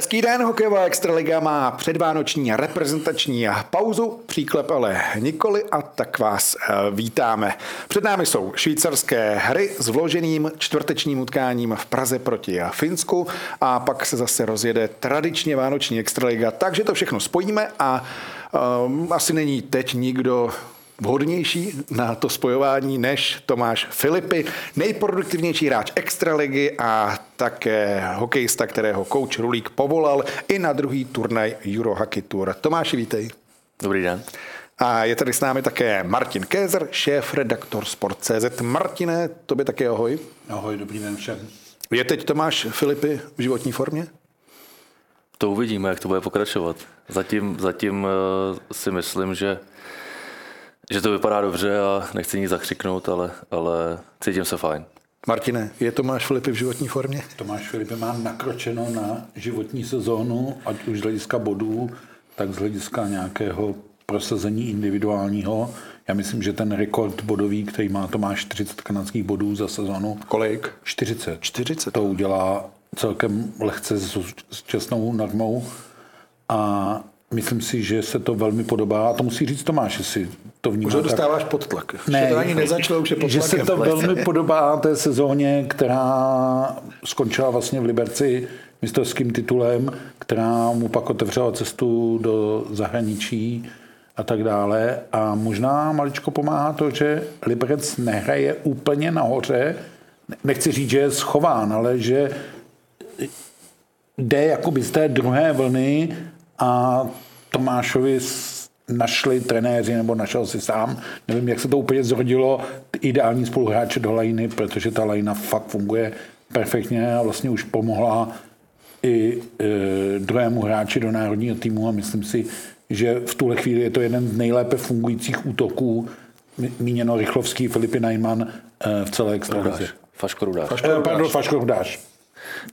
Hezký den, hokejová extraliga má předvánoční reprezentační pauzu, příklep ale nikoli a tak vás eh, vítáme. Před námi jsou švýcarské hry s vloženým čtvrtečním utkáním v Praze proti Finsku a pak se zase rozjede tradičně vánoční extraliga, takže to všechno spojíme a um, asi není teď nikdo vhodnější na to spojování než Tomáš Filipy, nejproduktivnější hráč extraligy a také hokejista, kterého coach Rulík povolal i na druhý turnaj Euro Hockey Tour. Tomáši, vítej. Dobrý den. A je tady s námi také Martin Kézer, šéf redaktor Sport.cz. Martine, tobě také ahoj. Ahoj, dobrý den všem. Je teď Tomáš Filipy v životní formě? To uvidíme, jak to bude pokračovat. Zatím, zatím uh, si myslím, že že to vypadá dobře a nechci nic zakřiknout, ale, ale cítím se fajn. Martine, je Tomáš Filipy v životní formě? Tomáš Filipy má nakročeno na životní sezónu, ať už z hlediska bodů, tak z hlediska nějakého prosazení individuálního. Já myslím, že ten rekord bodový, který má Tomáš 40 kanadských bodů za sezónu. Kolik? 40. 40. To udělá celkem lehce s, s čestnou normou. A Myslím si, že se to velmi podobá. A to musí říct Tomáš, jestli to vnímá. Už ho dostáváš pod tlak. Ne, to ani nezačalo, už je pod Že se to velmi podobá té sezóně, která skončila vlastně v Liberci mistrovským titulem, která mu pak otevřela cestu do zahraničí a tak dále. A možná maličko pomáhá to, že Liberec nehraje úplně nahoře. Nechci říct, že je schován, ale že jde jakoby z té druhé vlny a Tomášovi našli trenéři, nebo našel si sám, nevím, jak se to úplně zrodilo, ideální spoluhráče do lajny, protože ta lajna fakt funguje perfektně a vlastně už pomohla i e, druhému hráči do národního týmu a myslím si, že v tuhle chvíli je to jeden z nejlépe fungujících útoků, míněno Rychlovský, Filipy Najman e, v celé extralize. Faško Rudáš. Faško Rudáš. Pardon, Faško Rudáš.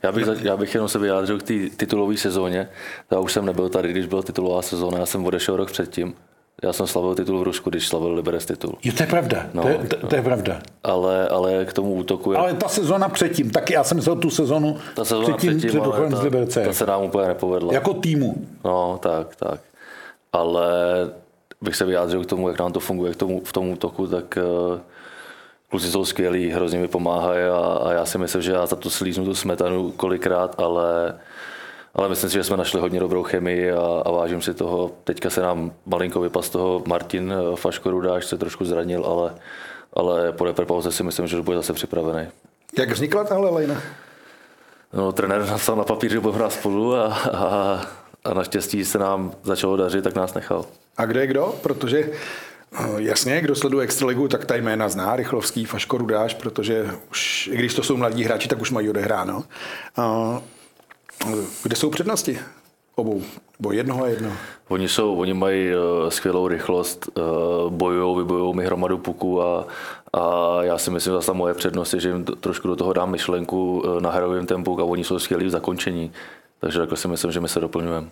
Já bych, já bych jenom se vyjádřil k té titulové sezóně. Já už jsem nebyl tady, když byla titulová sezóna, já jsem odešel rok předtím. Já jsem slavil titul v Rusku, když slavil Liberec titul. Jo, to je pravda, no, to, je, to, to je pravda. Ale, ale k tomu útoku... Je... Ale ta sezóna předtím, taky já jsem myslel tu sezónu ta sezóna předtím, předtím ale ta, z Liberce. Ta se nám úplně nepovedla. Jako týmu. No, tak, tak. Ale bych se vyjádřil k tomu, jak nám to funguje k tomu, v tom útoku, tak uh, kluci jsou skvělí, hrozně mi pomáhají a, a já si myslím, že já za to slíznu tu smetanu kolikrát, ale, ale myslím si, že jsme našli hodně dobrou chemii a, a vážím si toho. Teďka se nám malinko vypas toho Martin eh, Faško Rudáš se trošku zranil, ale, ale po repauze si myslím, že bude zase připravený. Jak vznikla tahle lejna? No, trenér napsal na papír, že budeme hrát spolu a, a, a naštěstí se nám začalo dařit, tak nás nechal. A kde je kdo? Protože jasně, kdo sleduje Extraligu, tak ta jména zná, Rychlovský, Faško Rudáš, protože už, i když to jsou mladí hráči, tak už mají odehráno. Kde jsou přednosti obou? Bo jednoho a jednoho? Oni, jsou, oni mají uh, skvělou rychlost, bojují, vybojují mi hromadu puku a, a já si myslím, že ta moje přednost je, že jim trošku do toho dám myšlenku, nahraju ten puk a oni jsou skvělí v zakončení. Takže jako si myslím, že my se doplňujeme.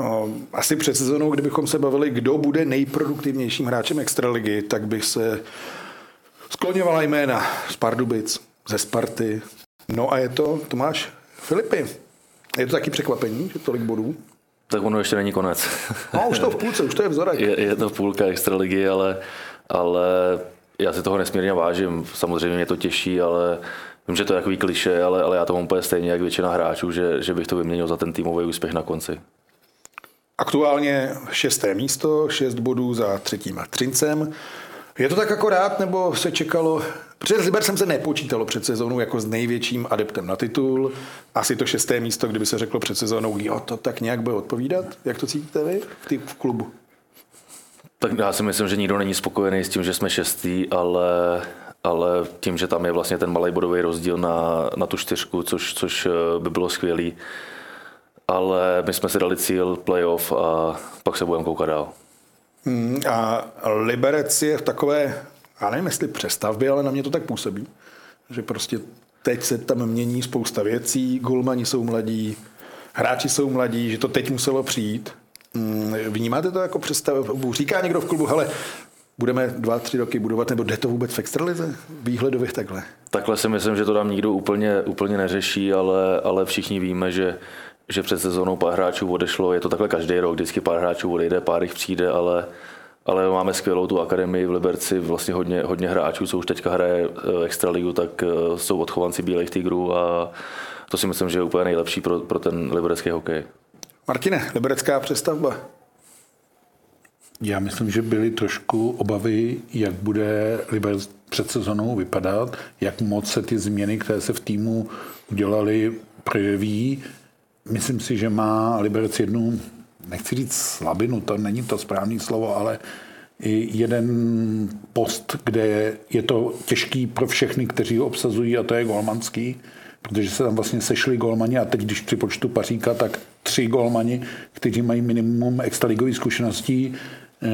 No, asi před sezónou, kdybychom se bavili, kdo bude nejproduktivnějším hráčem Extraligy, tak bych se skloněvala jména z Pardubic, ze Sparty. No a je to Tomáš Filipy. Je to taky překvapení, že tolik bodů? Tak ono ještě není konec. No, už to v půlce, už to je vzorek. Je, je to půlka extraligy, ale, ale já si toho nesmírně vážím. Samozřejmě mě to těší, ale vím, že to je takový kliše, ale, ale já to mám úplně stejně, jak většina hráčů, že, že bych to vyměnil za ten týmový úspěch na konci. Aktuálně šesté místo, šest bodů za třetím Trincem. Je to tak akorát, nebo se čekalo, protože s Libercem se nepočítalo před sezónou jako s největším adeptem na titul. Asi to šesté místo, kdyby se řeklo před sezónou, jo, to tak nějak bude odpovídat. Jak to cítíte vy v, tý, v klubu? Tak já si myslím, že nikdo není spokojený s tím, že jsme šestý, ale, ale tím, že tam je vlastně ten malý bodový rozdíl na, na tu čtyřku, což, což eh, by bylo skvělý, ale my jsme si dali cíl playoff a pak se budeme koukat dál. Hmm, a Liberec je v takové, já nevím, jestli přestavbě, ale na mě to tak působí, že prostě teď se tam mění spousta věcí, gulmani jsou mladí, hráči jsou mladí, že to teď muselo přijít. Hmm, vnímáte to jako přestavbu? Říká někdo v klubu, hele, budeme dva, tři roky budovat, nebo jde to vůbec v extralize? Výhledově takhle? Takhle si myslím, že to tam nikdo úplně, úplně neřeší, ale, ale všichni víme, že že před sezónou pár hráčů odešlo, je to takhle každý rok, vždycky pár hráčů odejde, pár jich přijde, ale, ale máme skvělou tu akademii v Liberci, vlastně hodně, hodně hráčů, co už teďka hraje eh, extraligu, tak eh, jsou odchovanci Bílých tigrů a to si myslím, že je úplně nejlepší pro, pro ten liberecký hokej. Martine, liberecká přestavba. Já myslím, že byly trošku obavy, jak bude Liberec před sezonou vypadat, jak moc se ty změny, které se v týmu udělaly, projeví. Myslím si, že má Liberec jednu, nechci říct slabinu, to není to správné slovo, ale i jeden post, kde je to těžký pro všechny, kteří ho obsazují, a to je golmanský, protože se tam vlastně sešli golmani a teď, když připočtu Paříka, tak tři golmani, kteří mají minimum extraligových zkušeností,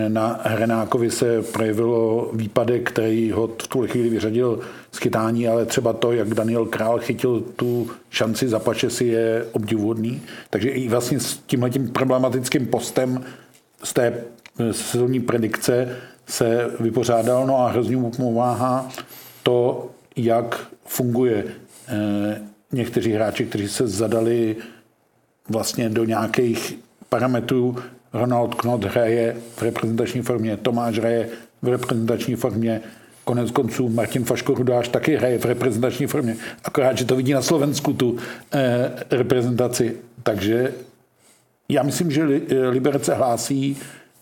na Hrenákovi se projevilo výpadek, který ho v tu chvíli vyřadil z chytání, ale třeba to, jak Daniel Král chytil tu šanci za si je obdivuhodný. Takže i vlastně s tímhletím problematickým postem z té sezónní predikce se vypořádal, no a hrozně mu pomáhá to, jak funguje eh, někteří hráči, kteří se zadali vlastně do nějakých parametrů, Ronald Knot hraje v reprezentační formě, Tomáš hraje v reprezentační formě, konec konců Martin Faško Rudáš taky hraje v reprezentační formě, akorát, že to vidí na Slovensku tu eh, reprezentaci. Takže já myslím, že Liberec se hlásí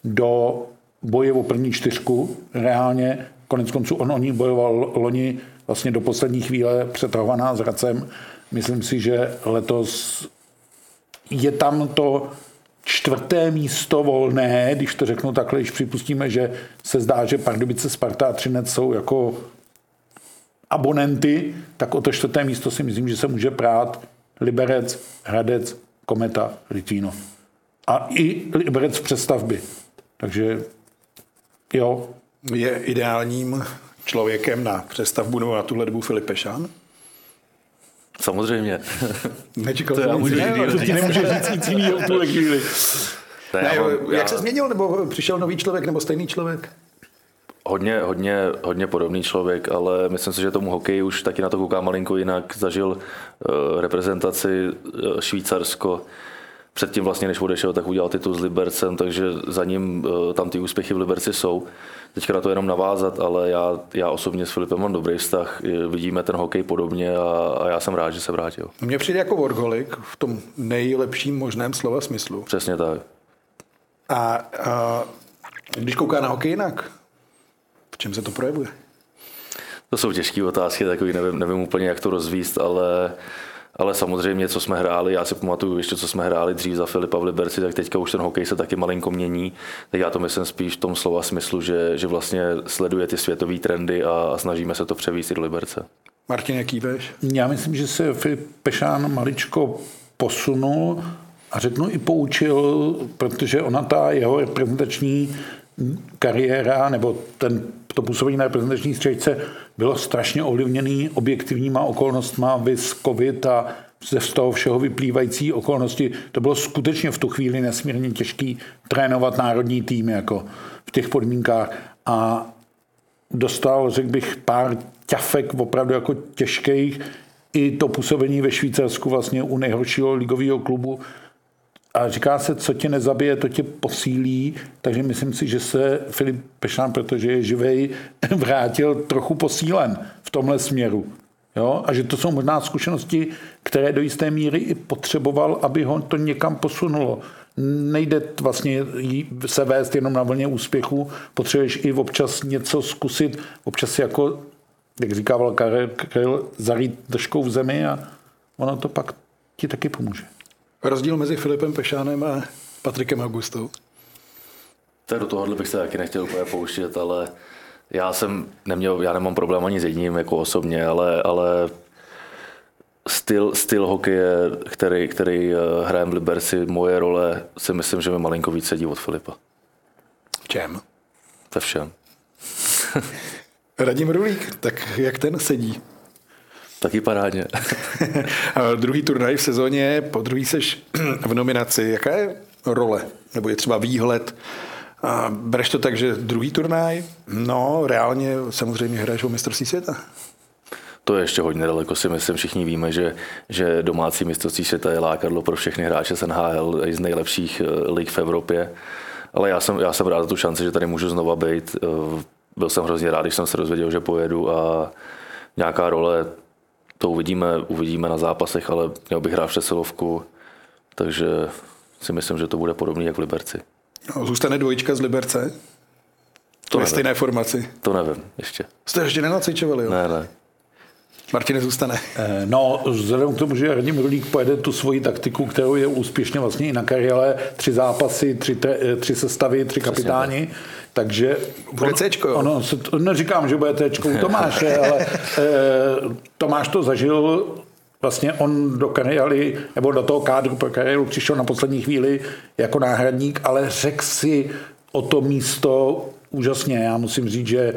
do boje o první čtyřku. Reálně, konec konců on o ní bojoval loni vlastně do poslední chvíle přetahovaná s Racem. Myslím si, že letos je tam to čtvrté místo volné, když to řeknu takhle, když připustíme, že se zdá, že Pardubice, Sparta a Třinec jsou jako abonenty, tak o to čtvrté místo si myslím, že se může prát Liberec, Hradec, Kometa, Litvínov. A i Liberec přestavby. Takže jo. Je ideálním člověkem na přestavbu nebo na tuhle dobu Filip Pešán? Samozřejmě. Nečekal to já můžu ne, to ti nemůže říct nic jiného v tuhle chvíli. Ne, ne, já, jak se změnil, nebo přišel nový člověk, nebo stejný člověk? Hodně, hodně, hodně podobný člověk, ale myslím si, že tomu hokeji už taky na to kouká malinko jinak. Zažil uh, reprezentaci uh, Švýcarsko, předtím vlastně, než odešel, tak udělal titul s Libercem, takže za ním uh, tam ty úspěchy v Liberci jsou teďka na to jenom navázat, ale já, já osobně s Filipem mám dobrý vztah, vidíme ten hokej podobně a, a já jsem rád, že se vrátil. Mně přijde jako workoholik v tom nejlepším možném slova smyslu. Přesně tak. A, a když kouká na hokej jinak, v čem se to projevuje? To jsou těžké otázky, takový nevím, nevím úplně, jak to rozvíst, ale ale samozřejmě, co jsme hráli, já si pamatuju ještě, co jsme hráli dřív za Filipa v Liberci, tak teďka už ten hokej se taky malinko mění. Tak já to myslím spíš v tom slova smyslu, že, že vlastně sleduje ty světové trendy a snažíme se to převíst do Liberce. Martin, jaký veš? Já myslím, že se Filip Pešán maličko posunul a řeknu i poučil, protože ona ta jeho reprezentační kariéra nebo ten, to působení na reprezentační střečce bylo strašně ovlivněný objektivníma okolnostma, vys covid a ze z toho všeho vyplývající okolnosti. To bylo skutečně v tu chvíli nesmírně těžký trénovat národní tým jako v těch podmínkách a dostal, řekl bych, pár ťafek opravdu jako těžkých. I to působení ve Švýcarsku vlastně u nejhoršího ligového klubu a říká se, co tě nezabije, to tě posílí, takže myslím si, že se Filip Pešán, protože je živej, vrátil trochu posílen v tomhle směru. Jo? A že to jsou možná zkušenosti, které do jisté míry i potřeboval, aby ho to někam posunulo. Nejde vlastně se vést jenom na vlně úspěchu, potřebuješ i občas něco zkusit, občas jako, jak říkával Karel, zarít držkou v zemi a ono to pak ti taky pomůže. Rozdíl mezi Filipem Pešánem a Patrikem Augustou? Tak do tohohle bych se taky nechtěl úplně pouštět, ale já jsem neměl, já nemám problém ani s jedním jako osobně, ale, ale styl, styl hokeje, který, který eh, hrajem v Liberci, moje role, si myslím, že mi malinko víc sedí od Filipa. V čem? Ve všem. Radim Rulík, tak jak ten sedí? Taky parádně. druhý turnaj v sezóně, po druhý seš v nominaci. Jaká je role? Nebo je třeba výhled? A bereš to tak, že druhý turnaj? No, reálně samozřejmě hraješ o mistrovství světa. to je ještě hodně daleko, si myslím, všichni víme, že, že domácí mistrovství světa je lákadlo pro všechny hráče z NHL, z nejlepších eh, lig v Evropě. Ale já jsem, já jsem rád za tu šanci, že tady můžu znova být. Eh, byl jsem hrozně rád, když jsem se dozvěděl, že pojedu a nějaká role, to uvidíme, uvidíme na zápasech, ale měl bych hrát přesilovku, takže si myslím, že to bude podobný jak v Liberci. No, zůstane dvojička z Liberce? To Ve stejné formaci. To nevím ještě. Jste ještě nenacvičovali, jo? Ne, ne. Martine zůstane. Eh, No, vzhledem k tomu, že Radim Rulík pojede tu svoji taktiku, kterou je úspěšně vlastně i na kariéle, tři zápasy, tři, tre, eh, tři sestavy, tři kapitáni, takže... Bude Cčko, jo? Ono, se to, neříkám, že bude Cčko u Tomáše, ale eh, Tomáš to zažil Vlastně on do kariéry, nebo do toho kádru pro kariéru přišel na poslední chvíli jako náhradník, ale řekl si o to místo úžasně. Já musím říct, že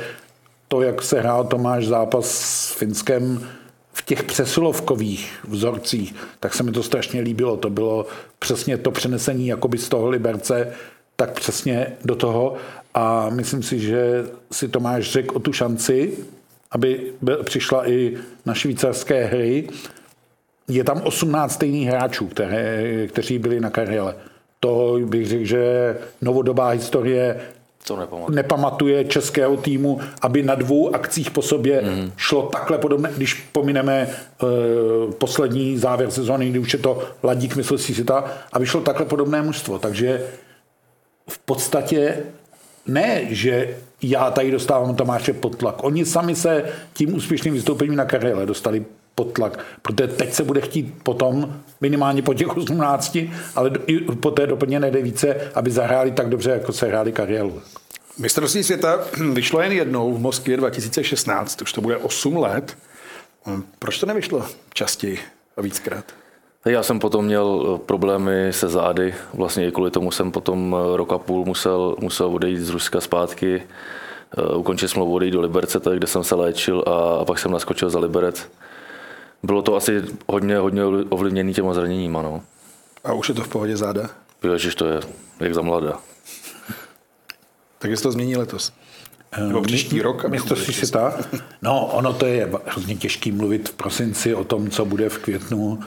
to, jak se hrál Tomáš zápas s Finskem v těch přesilovkových vzorcích, tak se mi to strašně líbilo. To bylo přesně to přenesení jakoby z toho Liberce, tak přesně do toho. A myslím si, že si Tomáš řekl o tu šanci, aby přišla i na švýcarské hry. Je tam 18 stejných hráčů, které, kteří byli na kariéle. To bych řekl, že novodobá historie To nepamatuju. nepamatuje českého týmu, aby na dvou akcích po sobě mm. šlo takhle podobné, když pomineme uh, poslední závěr sezóny, kdy už je to ladík mistrovství světa, aby šlo takhle podobné mužstvo. Takže v podstatě ne, že já tady dostávám Tomáše pod tlak. Oni sami se tím úspěšným vystoupením na kariéle dostali pod tlak, protože teď se bude chtít potom, minimálně po těch 18, ale i po té doplněné devíce, aby zahráli tak dobře, jako se hráli kariéru. Mistrovství světa vyšlo jen jednou v Moskvě 2016, už to bude 8 let. Proč to nevyšlo častěji a víckrát? Tak Já jsem potom měl eh, problémy se zády, vlastně i kvůli tomu jsem potom eh, rok a půl musel, musel odejít z Ruska zpátky, eh, ukončit smlouvu, odejít do Liberce, tady, kde jsem se léčil a, a pak jsem naskočil za Liberec. Bylo to asi hodně, hodně ovlivněný těma zraněníma, no. A už je to v pohodě záda. Ježiš, to je jak za mladá. Tak jestli to změní letos. Nebo příští rok. Mistrovství bylo světa? No, ono to je hrozně těžký mluvit v prosinci o tom, co bude v květnu,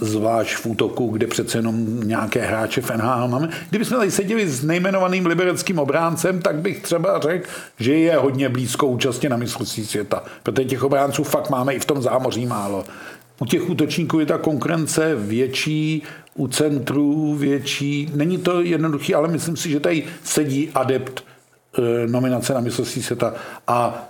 zvlášť v útoku, kde přece jenom nějaké hráče v NHL máme. Kdybychom tady seděli s nejmenovaným libereckým obráncem, tak bych třeba řekl, že je hodně blízko účastě na mistrovství světa. Protože těch obránců fakt máme i v tom zámoří málo. U těch útočníků je ta konkurence větší, u centrů větší. Není to jednoduchý, ale myslím si, že tady sedí adept eh, nominace na mistrovství světa. A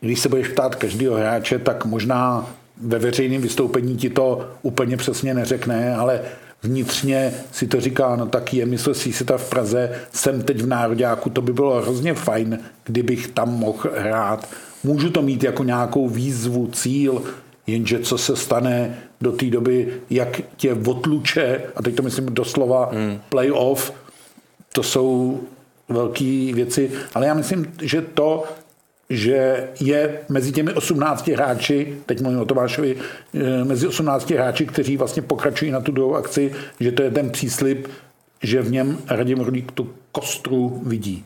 když se budeš ptát každého hráče, tak možná ve veřejném vystoupení ti to úplně přesně neřekne, ale vnitřně si to říká, no tak je mistrovství světa v Praze, jsem teď v Nároďáku, to by bylo hrozně fajn, kdybych tam mohl hrát. Můžu to mít jako nějakou výzvu, cíl, jenže co se stane do té doby, jak tě odluče, a teď to myslím doslova hmm. playoff, to jsou velké věci, ale já myslím, že to, že je mezi těmi 18 hráči, teď mluvím o Tomášovi, eh, mezi 18 hráči, kteří vlastně pokračují na tu druhou akci, že to je ten příslip, že v něm Radim Rulík tu kostru vidí.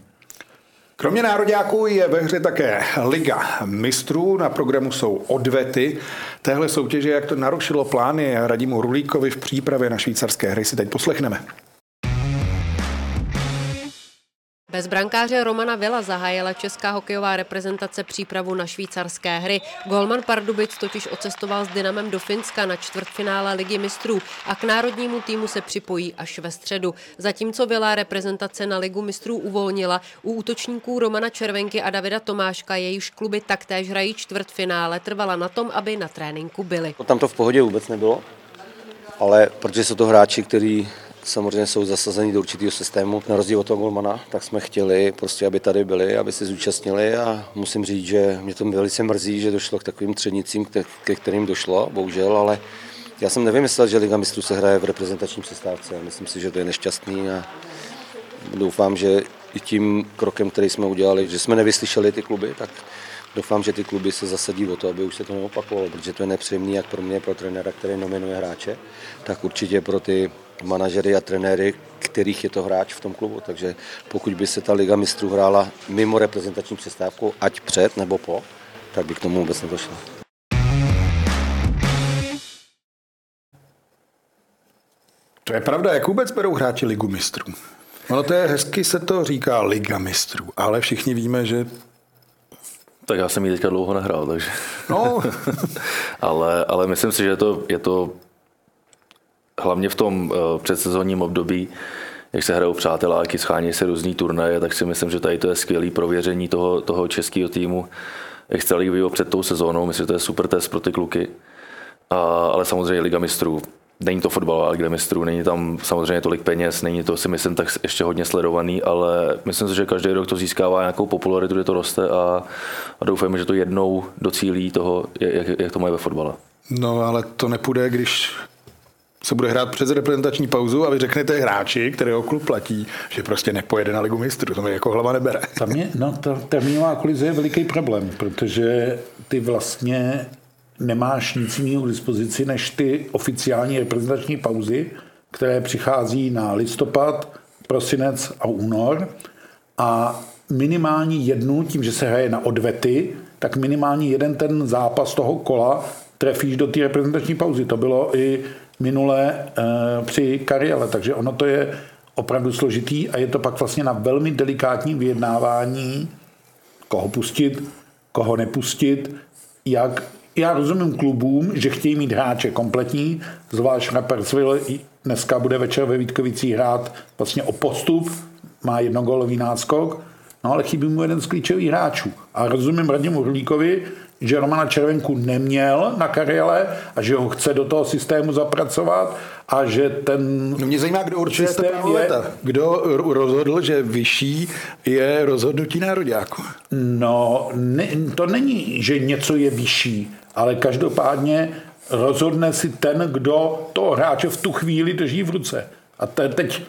Kromě nároďáků je ve hře také Liga mistrů. Na programu jsou odvety. Téhle soutěže, jak to narušilo plány Radimu Rulíkovi v přípravě na švýcarské hry, si teď poslechneme. Bez brankáře Romana Vila zahájila česká hokejová reprezentace přípravu na švýcarské hry. Golman Pardubic totiž ocestoval s Dynamem do Finska na čtvrtfinále Ligy mistrů a k národnímu týmu se připojí až ve středu. Zatímco Vila reprezentace na Ligu mistrů uvolnila, u útočníků Romana Červenky a Davida Tomáška, jejichž kluby taktéž hrají čtvrtfinále, trvala na tom, aby na tréninku byli. Tam to v pohodě vůbec nebylo, ale protože jsou to hráči, kteří samozřejmě jsou zasazení do určitého systému, na rozdíl od toho golmana, tak jsme chtěli prostě, aby tady byli, aby se zúčastnili a musím říct, že mě to velice mrzí, že došlo k takovým třenicím, ke, kterým došlo, bohužel, ale já jsem nevymyslel, že Liga mistrů se hraje v reprezentační přestávce. Myslím si, že to je nešťastný a doufám, že i tím krokem, který jsme udělali, že jsme nevyslyšeli ty kluby, tak doufám, že ty kluby se zasadí o to, aby už se to neopakovalo, protože to je nepříjemné jak pro mě, pro trenéra, který nominuje hráče, tak určitě pro ty manažery a trenéry, kterých je to hráč v tom klubu. Takže pokud by se ta Liga mistrů hrála mimo reprezentační přestávku, ať před nebo po, tak by k tomu vůbec nedošlo. To je pravda, jak vůbec berou hráči Ligu mistrů? Ono to je hezky, se to říká Liga mistrů, ale všichni víme, že tak já jsem ji teďka dlouho nehrál, takže... No. ale, ale myslím si, že je to, je to hlavně v tom uh, předsezonním období, jak se hrajou přáteláky, schání se různý turnaje, tak si myslím, že tady to je skvělé prověření toho, toho českého týmu extraligového před tou sezónou. Myslím, že to je super test pro ty kluky. A, ale samozřejmě Liga mistrů. Není to fotbalová Liga mistrů, není tam samozřejmě tolik peněz, není to si myslím tak ještě hodně sledovaný, ale myslím si, že každý rok to získává nějakou popularitu, kde to roste a, a doufujeme, že to jednou docílí toho, jak, jak to mají ve fotbale. No ale to nepůjde, když se bude hrát přes reprezentační pauzu a vy řeknete hráči, kterého klub platí, že prostě nepojede na ligu mistrů. To mi jako hlava nebere. Tam je, no, ta termínová kolize je veliký problém, protože ty vlastně nemáš nic jiného k dispozici než ty oficiální reprezentační pauzy, které přichází na listopad, prosinec a únor a minimální jednu, tím, že se hraje na odvety, tak minimálně jeden ten zápas toho kola trefíš do té reprezentační pauzy. To bylo i minule e, při kariéle, takže ono to je opravdu složitý a je to pak vlastně na velmi delikátním vyjednávání, koho pustit, koho nepustit, jak já rozumím klubům, že chtějí mít hráče kompletní, zvlášť na Persville dneska bude večer ve Vítkovicích hrát vlastně o postup, má jednogolový náskok, no ale chybí mu jeden z klíčových hráčů. A rozumím Radimu Hrlíkovi, že Romana Červenku neměl na kariéle a že ho chce do toho systému zapracovat a že ten no Mě zajímá, kdo určuje je, Kdo rozhodl, že vyšší je rozhodnutí nároďáku? No, ne, to není, že něco je vyšší, ale každopádně rozhodne si ten, kdo toho hráče v tu chvíli drží v ruce. A te, teď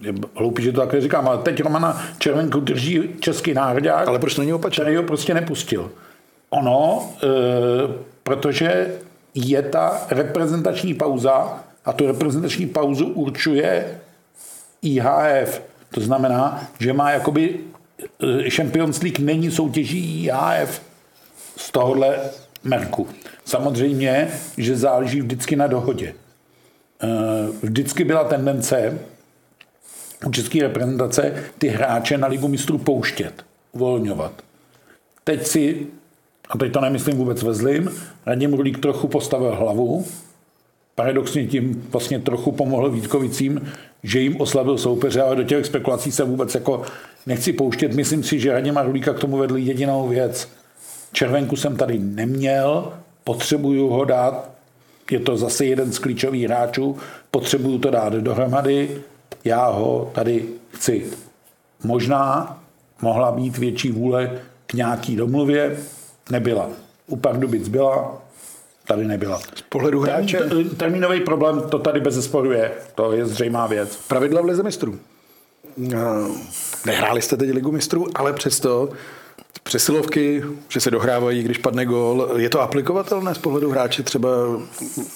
je hloupý, že to takhle říkám, ale teď Romana Červenku drží český národák. Ale proč to není opačně? Který ho prostě nepustil. Ono, e, protože je ta reprezentační pauza a tu reprezentační pauzu určuje IHF. To znamená, že má jakoby e, Champions League není soutěží IHF z tohohle merku. Samozřejmě, že záleží vždycky na dohodě. E, vždycky byla tendence u české reprezentace ty hráče na ligu mistrů pouštět, uvolňovat. Teď si a teď to nemyslím vůbec ve zlým, Radim Rulík trochu postavil hlavu, paradoxně tím vlastně trochu pomohl Vítkovicím, že jim oslabil soupeře, ale do těch spekulací se vůbec jako nechci pouštět. Myslím si, že Radima Rulíka k tomu vedl jedinou věc. Červenku jsem tady neměl, potřebuju ho dát, je to zase jeden z klíčových hráčů, potřebuju to dát dohromady, já ho tady chci. Možná mohla být větší vůle k nějaký domluvě, nebyla. U Pardubic byla, tady nebyla. Z pohledu hráče... Termín, termínový problém to tady bez zesporu je. To je zřejmá věc. Pravidla v lize mistrů. Nehráli jste teď ligu mistrů, ale přesto přesilovky, že se dohrávají, když padne gól. Je to aplikovatelné z pohledu hráče třeba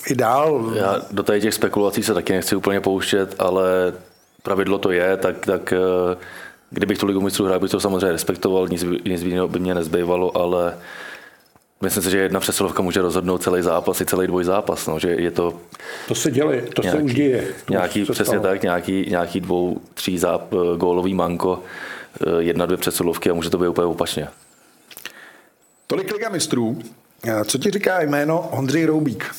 i dál? Já do tady těch spekulací se taky nechci úplně pouštět, ale pravidlo to je, tak, tak eh, Kdybych tu ligu mistrů hrál, bych to samozřejmě respektoval, nic, nic jiného by mě nezbývalo, ale myslím si, že jedna přesilovka může rozhodnout celý zápas i celý dvojzápas. No, že je to, to se děje, to nějaký, se už děje. To nějaký, už přesně tak, nějaký, nějaký dvou, tří záp, gólový manko, eh, jedna, dvě přesilovky a může to být úplně opačně. Tolik Liga mistrů. Co ti říká jméno Ondřej Roubík?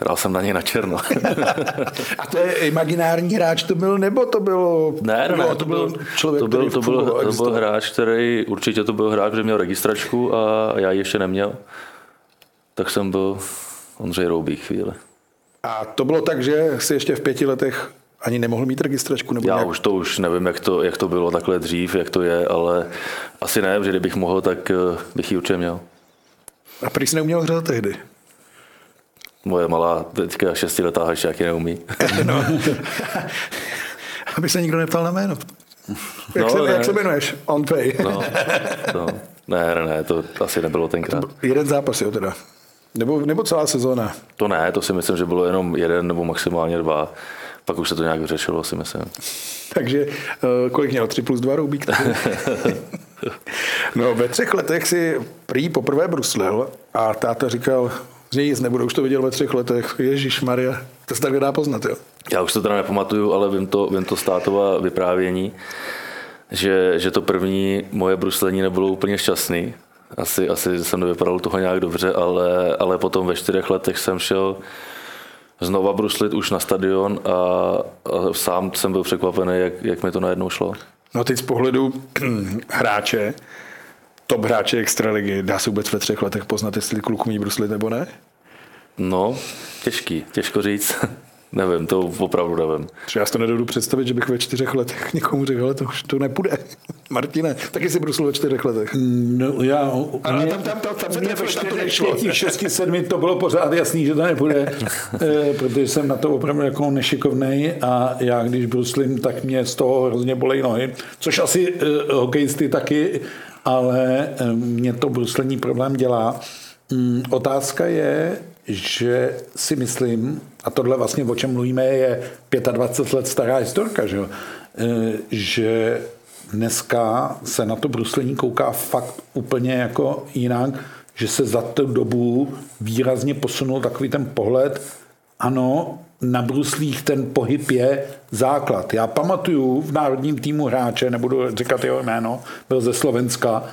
Hrál jsem na něj na černo. a to je imaginární hráč to byl, nebo to bylo... Ne, ne, ne to, byl člověk, to byl, to byl, to byl hráč, který, určitě to byl hráč, který měl registračku a já ji ještě neměl. Tak jsem byl Ondřej Roubík chvíli. A to bylo tak, že si ještě v pěti letech ani nemohl mít registračku? Nebo Já nějak... už to už nevím, jak to, jak to bylo takhle dřív, jak to je, ale asi ne, že kdybych mohl, tak eh, bych ji určitě měl. A prý jsi neuměl hrát tehdy? Moje malá teďka šestiletá ještě jaký neumí. no. Aby se nikdo neptal na jméno. Jak, no, se, jak se jmenuješ? On pay. no, no. Ne, ne, ne, to asi nebylo tenkrát. To jeden zápas, jo, teda. Nebo, nebo celá sezóna? To ne, to si myslím, že bylo jenom jeden nebo maximálně dva. Pak už se to nějak vyřešilo, si myslím. Takže uh, kolik měl? 3 plus 2 Rubík? no ve třech letech si prý poprvé bruslil a táta říkal, Z něj nic nebude, už to viděl ve třech letech. Ježíš Maria, to se tak dá poznat, jo. Já už to teda nepamatuju, ale vím to, vím to státova vyprávění, že, že to první moje bruslení nebylo úplně šťastný. Asi, asi jsem nevypadal toho nějak dobře, ale, ale potom ve čtyřech letech jsem šel znova bruslit už na stadion a, a sám jsem byl překvapený, jak, jak mi to najednou šlo. No teď z pohledu hráče, top hráče extraligy, dá se vůbec ve třech letech poznat, jestli kluk umí bruslit nebo ne? No, těžký, těžko říct. nevím, to opravdu nevím. Třeba já si to nedodu představit, že bych ve čtyřech letech někomu řekl, ale to už to nepůjde. Martine, taky si brusil ve čtyřech letech. No, já, Ale tam, tam, tam, tam se mě trefil, v tam to čtyřech, pěti, šesti, sedmi to bylo pořád jasný, že to nepůjde, eh, protože jsem na to opravdu jako nešikovnej a já když bruslím, tak mě z toho hrozně bolej nohy, což asi uh, hokejisty taky, ale mě to bruslení problém dělá. Mm, otázka je, že si myslím, a tohle vlastně o čem mluvíme je 25 let stará historka, že, jo? Eh, že dneska se na to bruslení kouká fakt úplně jako jinak, že se za tu dobu výrazně posunul takový ten pohled, ano, na bruslích ten pohyb je základ. Já pamatuju v národním týmu hráče, nebudu říkat jeho jméno, byl ze Slovenska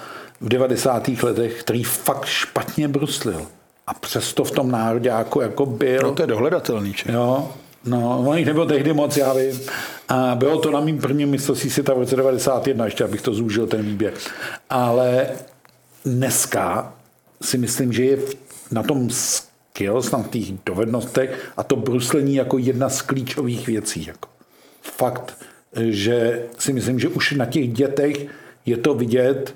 v 90. letech, který fakt špatně bruslil. A přesto v tom nároďáku jako byl. No to je dohledatelný, či? Jo, no, on jich nebyl tehdy moc, já vím. A bylo to na mým prvním mistrovství světa v roce 91, ještě abych to zúžil, ten výběh. Ale dneska si myslím, že je na tom skills, na těch dovednostech a to bruslení jako jedna z klíčových věcí. Jako. Fakt, že si myslím, že už na těch dětech je to vidět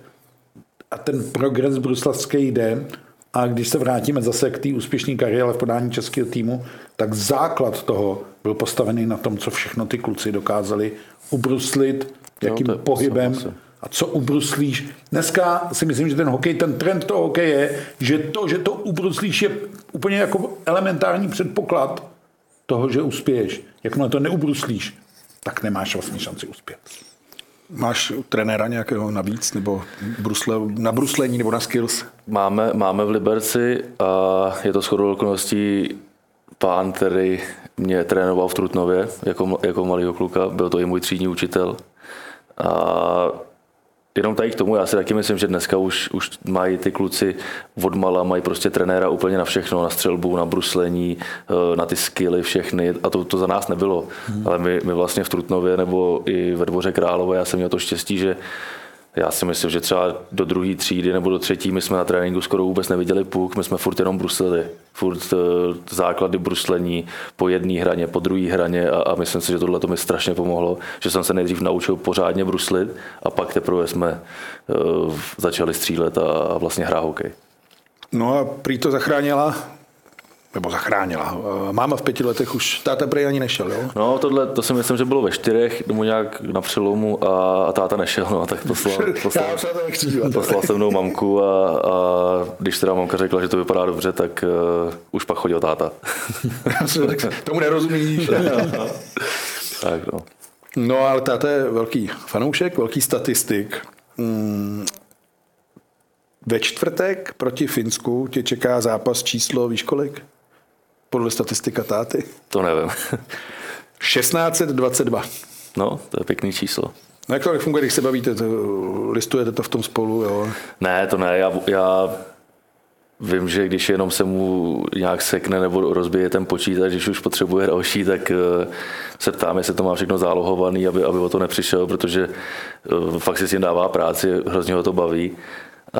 a ten progres bruslavský jde. A když se vrátíme zase k té úspěšné kariéře v podání českého týmu, tak základ toho byl postavený na tom, co všechno ty kluci dokázali ubruslit, jakým je pohybem. A co ubruslíš. Dneska si myslím, že ten hokej, ten trend toho hokeje je, že to, že to ubruslíš je úplně jako elementární předpoklad toho, že uspěješ. Jakmile to neubruslíš, tak nemáš vlastně šanci uspět. Máš u trenéra nějakého navíc, nebo brusle, na bruslení, nebo na skills? Máme, máme v Liberci a je to shodou okolností pán, který mě trénoval v Trutnově jako, jako malýho kluka, byl to i můj třídní učitel. A jenom tady k tomu, já si taky myslím, že dneska už, už mají ty kluci odmala, mají prostě trenéra úplně na všechno, na střelbu, na bruslení, eh, na ty skilly všechny a to, to za nás nebylo. Hmm. Ale my, my vlastně v Trutnově nebo i ve Dvoře Králové, já jsem měl to štěstí, že já si myslím, že třeba do druhé třídy nebo do třetí my jsme na tréninku skoro vůbec neviděli puk, my jsme furt jenom bruslili. Furt eh, základy bruslení po jedné hraně, po druhé hraně a, a myslím si, že tohle to mi strašně pomohlo, že jsem se nejdřív naučil pořádně bruslit a pak teprve jsme uh, začali střílet a, a vlastně hrát hokej. No a prý to zachránila, nebo zachránila. Eh, Máma v pěti letech už, táta prej ani nešel, jo? No, tohle, to si myslím, že bylo ve čtyřech, nebo nějak na přelomu a, a táta nešel, no, tak poslal, poslal, Já se to nechci dívat. poslal se mnou mamku a, a když teda mamka řekla, že to vypadá dobře, tak uh, už pak chodil táta. Tomu nerozumíš. tak no. No ale táta je velký fanoušek, velký statistik. Mm. Ve čtvrtek proti Finsku tě čeká zápas číslo, víš kolik? Podle statistika táty. To nevím. 1622. No, to je pěkný číslo. No jak to funguje, když se bavíte, to, listujete to v tom spolu, jo? Ne, to ne, já, já vím, že když jenom se mu nějak sekne nebo rozbije ten počítač, když už potřebuje další, tak eh, se ptám, jestli to má všechno zálohovaný, aby, aby o to nepřišel, protože eh, fakt si s tím dává práci, hrozně ho to baví. A,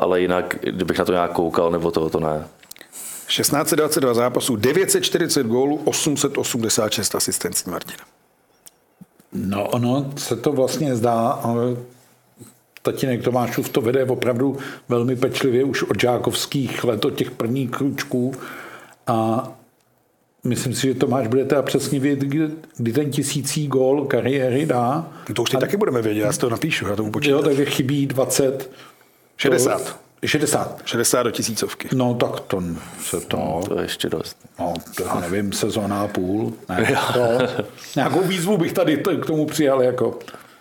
ale jinak, kdybych na to nějak koukal, nebo to, to ne. 1622 zápasů, 940 gólů, 886 asistencí Martina. No, ono se to vlastně zdá, ale tatínek Tomášův to vede opravdu velmi pečlivě už od žákovských let, od těch prvních kručků a myslím si, že Tomáš bude teda přesně vědět, kdy, kdy ten tisící gól kariéry dá. To už teď taky budeme vědět, já si to napíšu, já to upočítám. Jo, takže chybí 20. 60. 60. 60 do tisícovky. No tak to se to, To je ještě dost. no, to já nevím, sezóna a půl. Ne, to, nějakou výzvu bych tady to- k tomu přijal jako.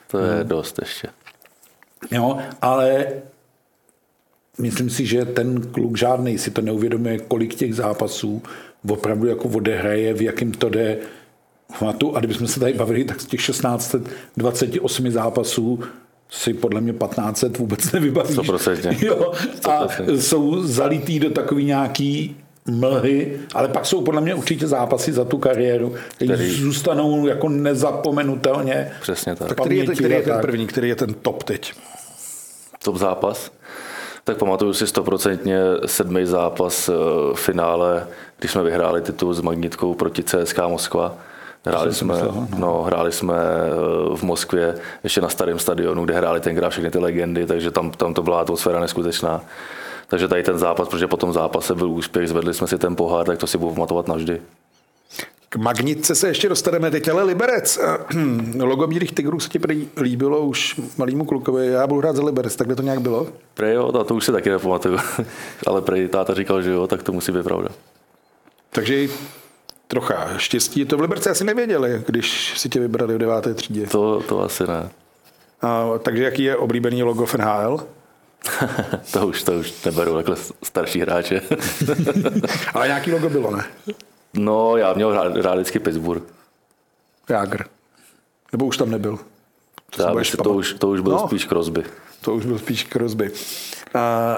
To je dost ještě. Jo, ale myslím si, že ten kluk žádný si to neuvědomuje, kolik těch zápasů opravdu jako odehraje, v jakým to jde formatu. A kdybychom se tady bavili, tak z těch 1628 zápasů si podle mě 1500 vůbec nevybavíš. 100%. Jo, a jsou zalitý do takový nějaký mlhy, ale pak jsou podle mě určitě zápasy za tu kariéru, které Který- zůstanou jako nezapomenutelně. Přesně tak. Tak který je, ten, který je ten první, který je ten top teď? top zápas. Tak pamatuju si stoprocentně sedmý zápas eh, v finále, když jsme vyhráli titul s Magnitkou proti CSK Moskva. Hráli jsme, myslel, no, hráli jsme eh, v Moskvě, ještě na starém stadionu, kde hráli tenkrát všechny ty legendy, takže tam, tam to byla atmosféra neskutečná. Takže tady ten zápas, protože po tom zápase byl úspěch, zvedli jsme si ten pohár, tak to si budu pamatovat navždy. K Magnitce se ještě dostaneme teď, ale Liberec. Logo Bílých tigrů se ti prý líbilo už malýmu klukovi. Já budu hrát za Liberec, takhle to nějak bylo? Prej jo, to, to už si taky nepamatuju, ale prej táta říkal, že jo, tak to musí být pravda. Takže trocha štěstí. To v Liberci asi nevěděli, když si tě vybrali v deváté třídě. To, to asi ne. A, takže jaký je oblíbený logo v NHL? to už, to už neberu takhle starší hráče. Ale nějaký logo bylo, ne? no, já měl rád, rád vždycky Pittsburgh. Jágr. Nebo už tam nebyl? To Já to, už, to už byl No. spíš Crosby. To už byl spíš Crosby. A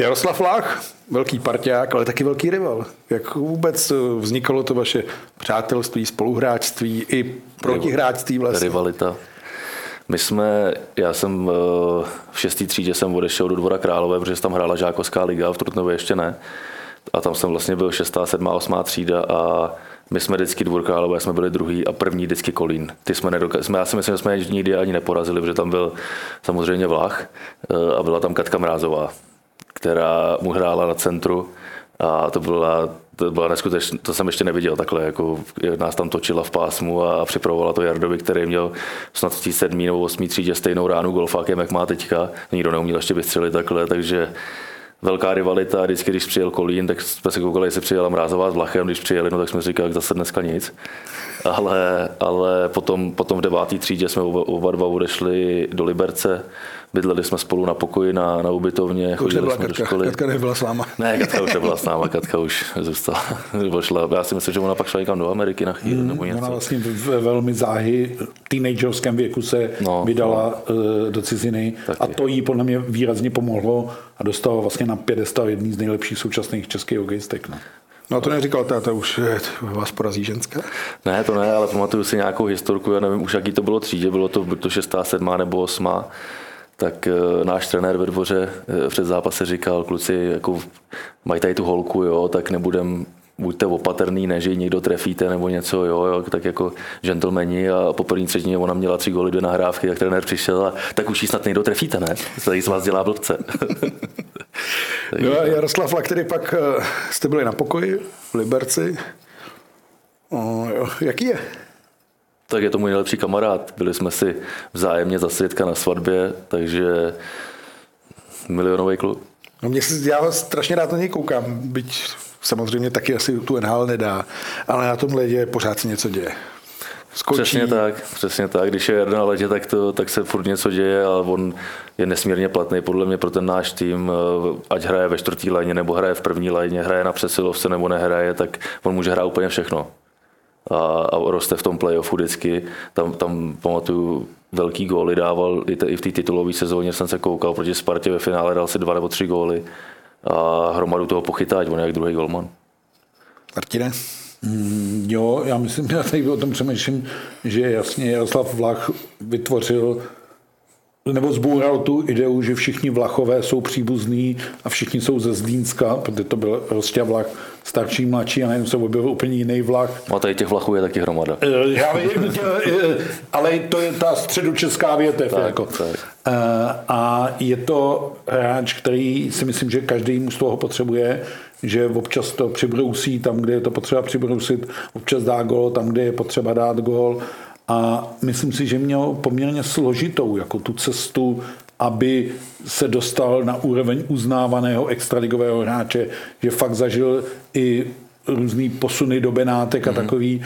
Jaroslav Lach, velký parťák, ale taky velký rival. Jak vůbec vznikalo to vaše přátelství, spoluhráčství i protihráčství vlastně? Rivalita. My jsme, já jsem eh, v šestý třídě jsem odešel do Dvora Králové, protože tam hrála Žákovská liga, v Trutnově ještě ne. A tam jsem vlastně byl šestá, sedmá, osmá třída a my jsme vždycky Dvor Králové, jsme byli druhý a první vždycky Kolín. Ty jsme nedoka- jsme, já si myslím, že jsme je nikdy ani neporazili, protože tam byl samozřejmě Vlach eh, a byla tam Katka Mrázová, která mu hrála na centru a to byla, to byla neskutečná, to jsem ještě neviděl takhle, jako jak nás tam točila v pásmu a, připravovala to Jardovi, který měl snad v té sedmý nebo osmý třídě stejnou ránu golfákem, jak má teďka. Nikdo neuměl ještě vystřelit takhle, takže velká rivalita. Vždycky, když přijel Kolín, tak jsme se koukali, jestli přijela Mrázová s Vlachem, když přijeli, no tak jsme říkali, jak zase dneska nic. Ale, ale potom, potom v deváté třídě jsme oba, oba dva odešli do Liberce, bydleli jsme spolu na pokoji na, na ubytovně, To už chodili nebyla jsme do Katka, školy. Katka nebyla s váma. Ne, Katka už nebyla s náma, Katka už zůstala. Nebo šla, já si myslím, že ona pak šla někam do Ameriky na chvíli nebo něco. Ona vlastně ve velmi záhy teenagerovském věku se no, vydala no. do ciziny Taky. a to jí podle mě výrazně pomohlo a dostala vlastně na pědestal jedný z nejlepších současných českých hokejistek. No. No to neříkal táta, už eh, vás porazí ženská. Ne, to ne, ale pamatuju si nějakou historku, já nevím už jaký to bylo třídě, bylo to buď to šestá, sedmá nebo osmá, tak e, náš trenér ve dvoře e, před zápase říkal, kluci, jako mají tady tu holku, jo, tak nebudem buďte opatrný, ne, že ji někdo trefíte nebo něco, jo, jo tak jako gentlemani a po první třetině ona měla tři góly, dvě nahrávky, tak trenér přišel a tak už ji snad někdo trefíte, ne? Tady z vás dělá blbce. No a Jaroslav který pak eh, jste byli na pokoji v Liberci. O, jo, jaký je? Tak je to můj nejlepší kamarád. Byli jsme si vzájemně za svědka na svatbě, takže milionový klub. No mě si, já strašně rád na něj koukám, byť samozřejmě taky asi tu NHL nedá, ale na tom ledě pořád se něco děje. Skočí, Přesně tak, přesně tak. Když je na ledě, tak, to, tak se furt něco děje, ale on je nesmírně platný podle mě pro ten náš tým, eh, ať hraje ve čtvrtý lajně, nebo hraje v první lajně, hraje na přesilovce, nebo nehraje, tak on může hrát úplně všechno. A, a roste v tom playoffu vždycky. Tam, tam pamatuju, velký góly dával i, te, i v té titulové sezóně, jsem se koukal proti Spartě ve finále, dal si dva nebo tři góly a hromadu toho pochytá, ať on je jak druhý golman. Martine? Jo, já myslím, já tady o tom přemýšlím, že jasně Jaroslav Vlach vytvořil nebo zboural tu ideu, že všichni Vlachové jsou příbuzní a všichni jsou ze Zlínska, protože to byl Rostia Vlach starší, mladší a najednou se objevil úplně jiný Vlach. No a tady těch vlachů je taky hromada. Eh, Já vím, eh, ale to je ta středočeská větev. Tak, jako. tak. Eh, A je to hráč, který si myslím, že každý mu z toho potřebuje, že občas to přibrousí tam, kde je to potřeba přibrousit, občas dá gol tam, kde je potřeba dát gol. A myslím si, že měl poměrně složitou jako tu cestu, aby se dostal na úroveň uznávaného extraligového hráče, že fakt zažil i různý posuny do Benátek a takový mm,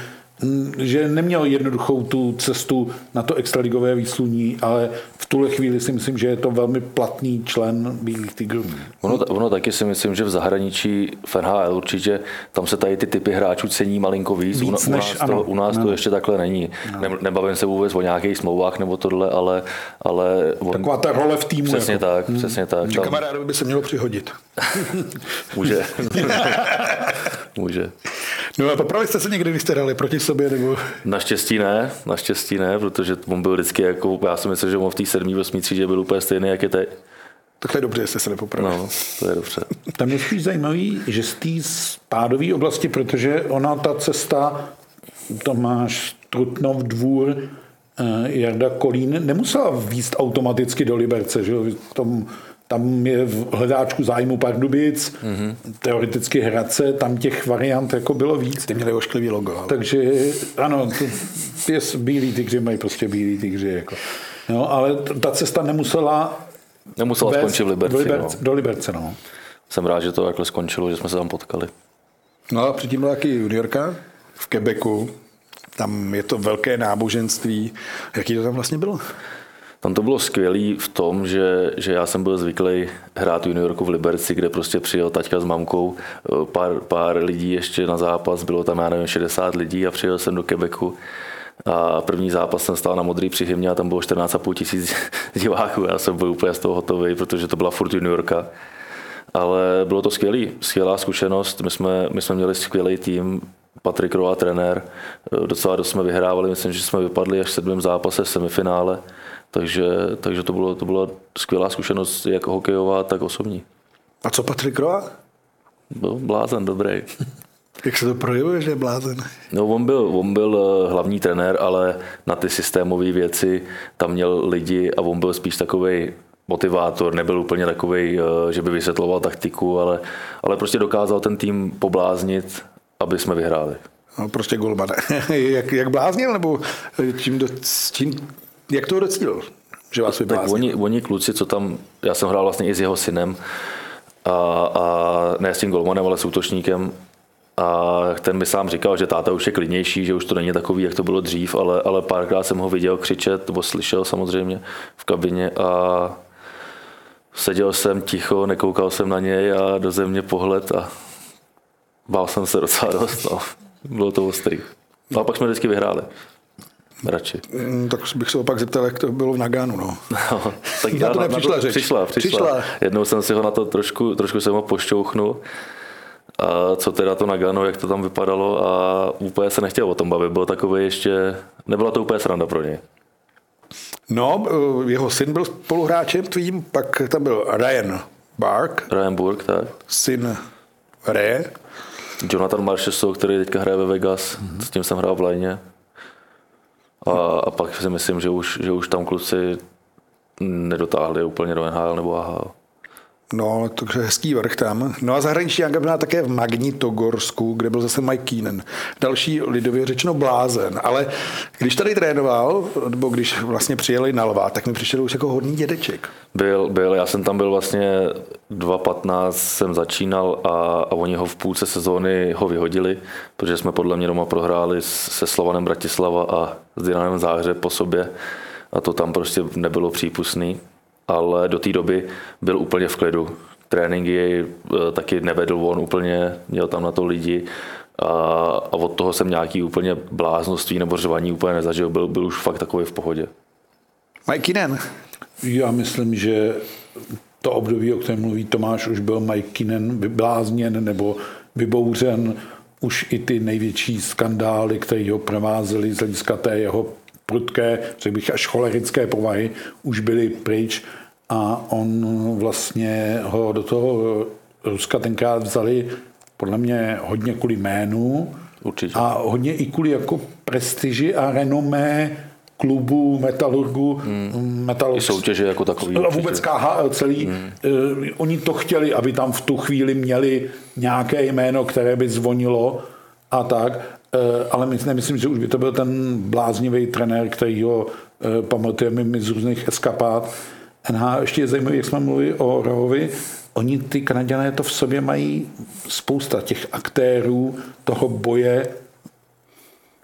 že neměl jednoduchou tu cestu na to extraligové výsluní, ale v tuhle chvíli si myslím, že je to velmi platný člen Bílých tigrů. Ono, ono taky si myslím, že v zahraničí v NHL určitě tam se tady ty typy hráčů cení malinko víc. Víc u, než- nás, to, ano, u nás to ještě takhle není. Ne, nebavím se vůbec o nějakých smlouvách nebo tohle, ale, ale on, Taková ta role v týmu. přesně jako. tak, přesně tak. Tam Kamarádovi by se mělo přihodit. může. může. No a poprali jste se někdy, když jste hráli proti sobě, nebo... Naštěstí ne, naštěstí ne, protože on byl vždycky jako, já si myslím, že on v té sedmý, osmý třídě byl úplně stejný, jak je teď. Tak to je dobře, že jste se nepopravili. No, to je dobře. Tam je spíš zajímavý, že z té spádové oblasti, protože ona ta cesta, Tomáš Trutnov, Dvůr, eh, Jarda Kolín, nemusela výst automaticky do Liberce, že jo? Tam, tam je v hledáčku zájmu Pardubic, mm-hmm. teoreticky Hradce, tam těch variant jako bylo víc. Ty měli ošklivý logo. Ale... Takže ano, to je bílí tygři, mají prostě bílí tygři. Jako. No, ale ta cesta nemusela Nemusela vést skončit v Liberci. do Liberce. No. Do Liberce no. Jsem rád, že to takhle skončilo, že jsme se tam potkali. No a předtím byla taky juniorka v Quebecu. Tam je to velké náboženství. Jaký to tam vlastně bylo? Tam to bylo skvělé v tom, že, že já jsem byl zvyklý hrát juniorku v Liberci, kde prostě přijel taťka s mamkou, eh, pár, pár lidí ještě na zápas, bylo tam, já nevím, 60 lidí a přijel jsem do Quebecu. A první zápas jsem stál na modrý při hymně a tam bylo 14,5 tisíc diváků. Já jsem byl úplně z toho hotový, protože to byla furt juniorka. Ale bylo to skvělý, skvělá zkušenost. My jsme, my jsme měli skvělý tým, Patrik Roa trenér, docela dost jsme vyhrávali, myslím, že jsme vypadli až v sedmém zápase v semifinále, takže, takže to, bylo, to byla skvělá zkušenost jak hokejová, tak osobní. A co Patrik Roa? Byl blázen, dobrý. Jak se to projevuje, že je blázen? No, on byl, on byl eh, hlavní trenér, ale na ty systémové věci tam měl lidi a on byl spíš takový motivátor, nebyl úplně takový, že by vysvětloval taktiku, ale, ale prostě dokázal ten tým pobláznit, aby jsme vyhráli. No, prostě golman. jak, jak bláznil, nebo čím, do, čím, jak to docílil? Že vás Tak vybláznil? oni, oni kluci, co tam, já jsem hrál vlastně i s jeho synem, a, a ne s tím golmanem, ale s útočníkem. A ten mi sám říkal, že táta už je klidnější, že už to není takový, jak to bylo dřív, ale, ale párkrát jsem ho viděl křičet, nebo slyšel samozřejmě v kabině a seděl jsem ticho, nekoukal jsem na něj a do země pohled a bál jsem se docela dost. No. Bylo to ostrý. No a pak jsme vždycky vyhráli. Radši. Mm, Tak bych se opak zeptal, jak to bylo v Nagánu. No. No, tak Na to nepřišla řeč. Přišla, přišla, Přišla. Jednou jsem si ho na to trošku, trošku jsem ho pošťouchnul. A co teda to Nagano, jak to tam vypadalo a úplně se nechtěl o tom bavit. Byl takový ještě, nebyla to úplně sranda pro něj. no, eh, jeho syn byl spoluhráčem tvým, pak tam byl Ryan Bark, Ryan Burke, tak. syn Re. Jonathan Marchessault, který teďka hraje ve Vegas, mm-hmm. s tím jsem hrál v Lajně. A, a pak si myslím, že už, že už tam kluci nedotáhli úplně do NHL nebo AHL. No, takže hezký vrch tam. No a zahraniční byla také v Magnitogorsku, kde byl zase Mike Keenan. Další lidově řečeno blázen. Ale když tady trénoval, nebo když vlastně přijeli na Lva, tak mi přišel už jako hodný dědeček. Byl, byl, já jsem tam byl vlastně 2.15 jsem začínal a, a oni ho v půlce sezóny ho vyhodili, protože jsme podle mě doma prohráli se Slovanem Bratislava a s Dynamem Záhřeb po sobě a to tam prostě nebylo přípustný, ale do té doby byl úplně v klidu. Tréninky eh, taky nevedl on úplně, měl tam na to lidi a, a od toho jsem nějaký úplně bláznoství nebo řvaní úplně nezažil, byl, byl už fakt takový v pohodě. Mike Keenan. Já myslím, že to období, o kterém mluví Tomáš, už byl Mike Kinen vyblázněn nebo vybouřen. Už i ty největší skandály, které ho provázely z hlediska té jeho prudké, řekl bych, až cholerické povahy, už byly pryč a on vlastně ho do toho Ruska tenkrát vzali podle mě hodně kvůli jménu Určitě. a hodně i kvůli jako prestiži a renomé klubu, metalurgu, hmm. metalurg, I soutěže jako takový. a určitě. vůbec KHL celý, hmm. uh, oni to chtěli, aby tam v tu chvíli měli nějaké jméno, které by zvonilo a tak, ale my, nemyslím, že už by to byl ten bláznivý trenér, který ho uh, pamatujeme my z různých eskapát. NH ještě je zajímavé, jak jsme mluvili o Rohovi, oni ty Kanaděné to v sobě mají spousta těch aktérů toho boje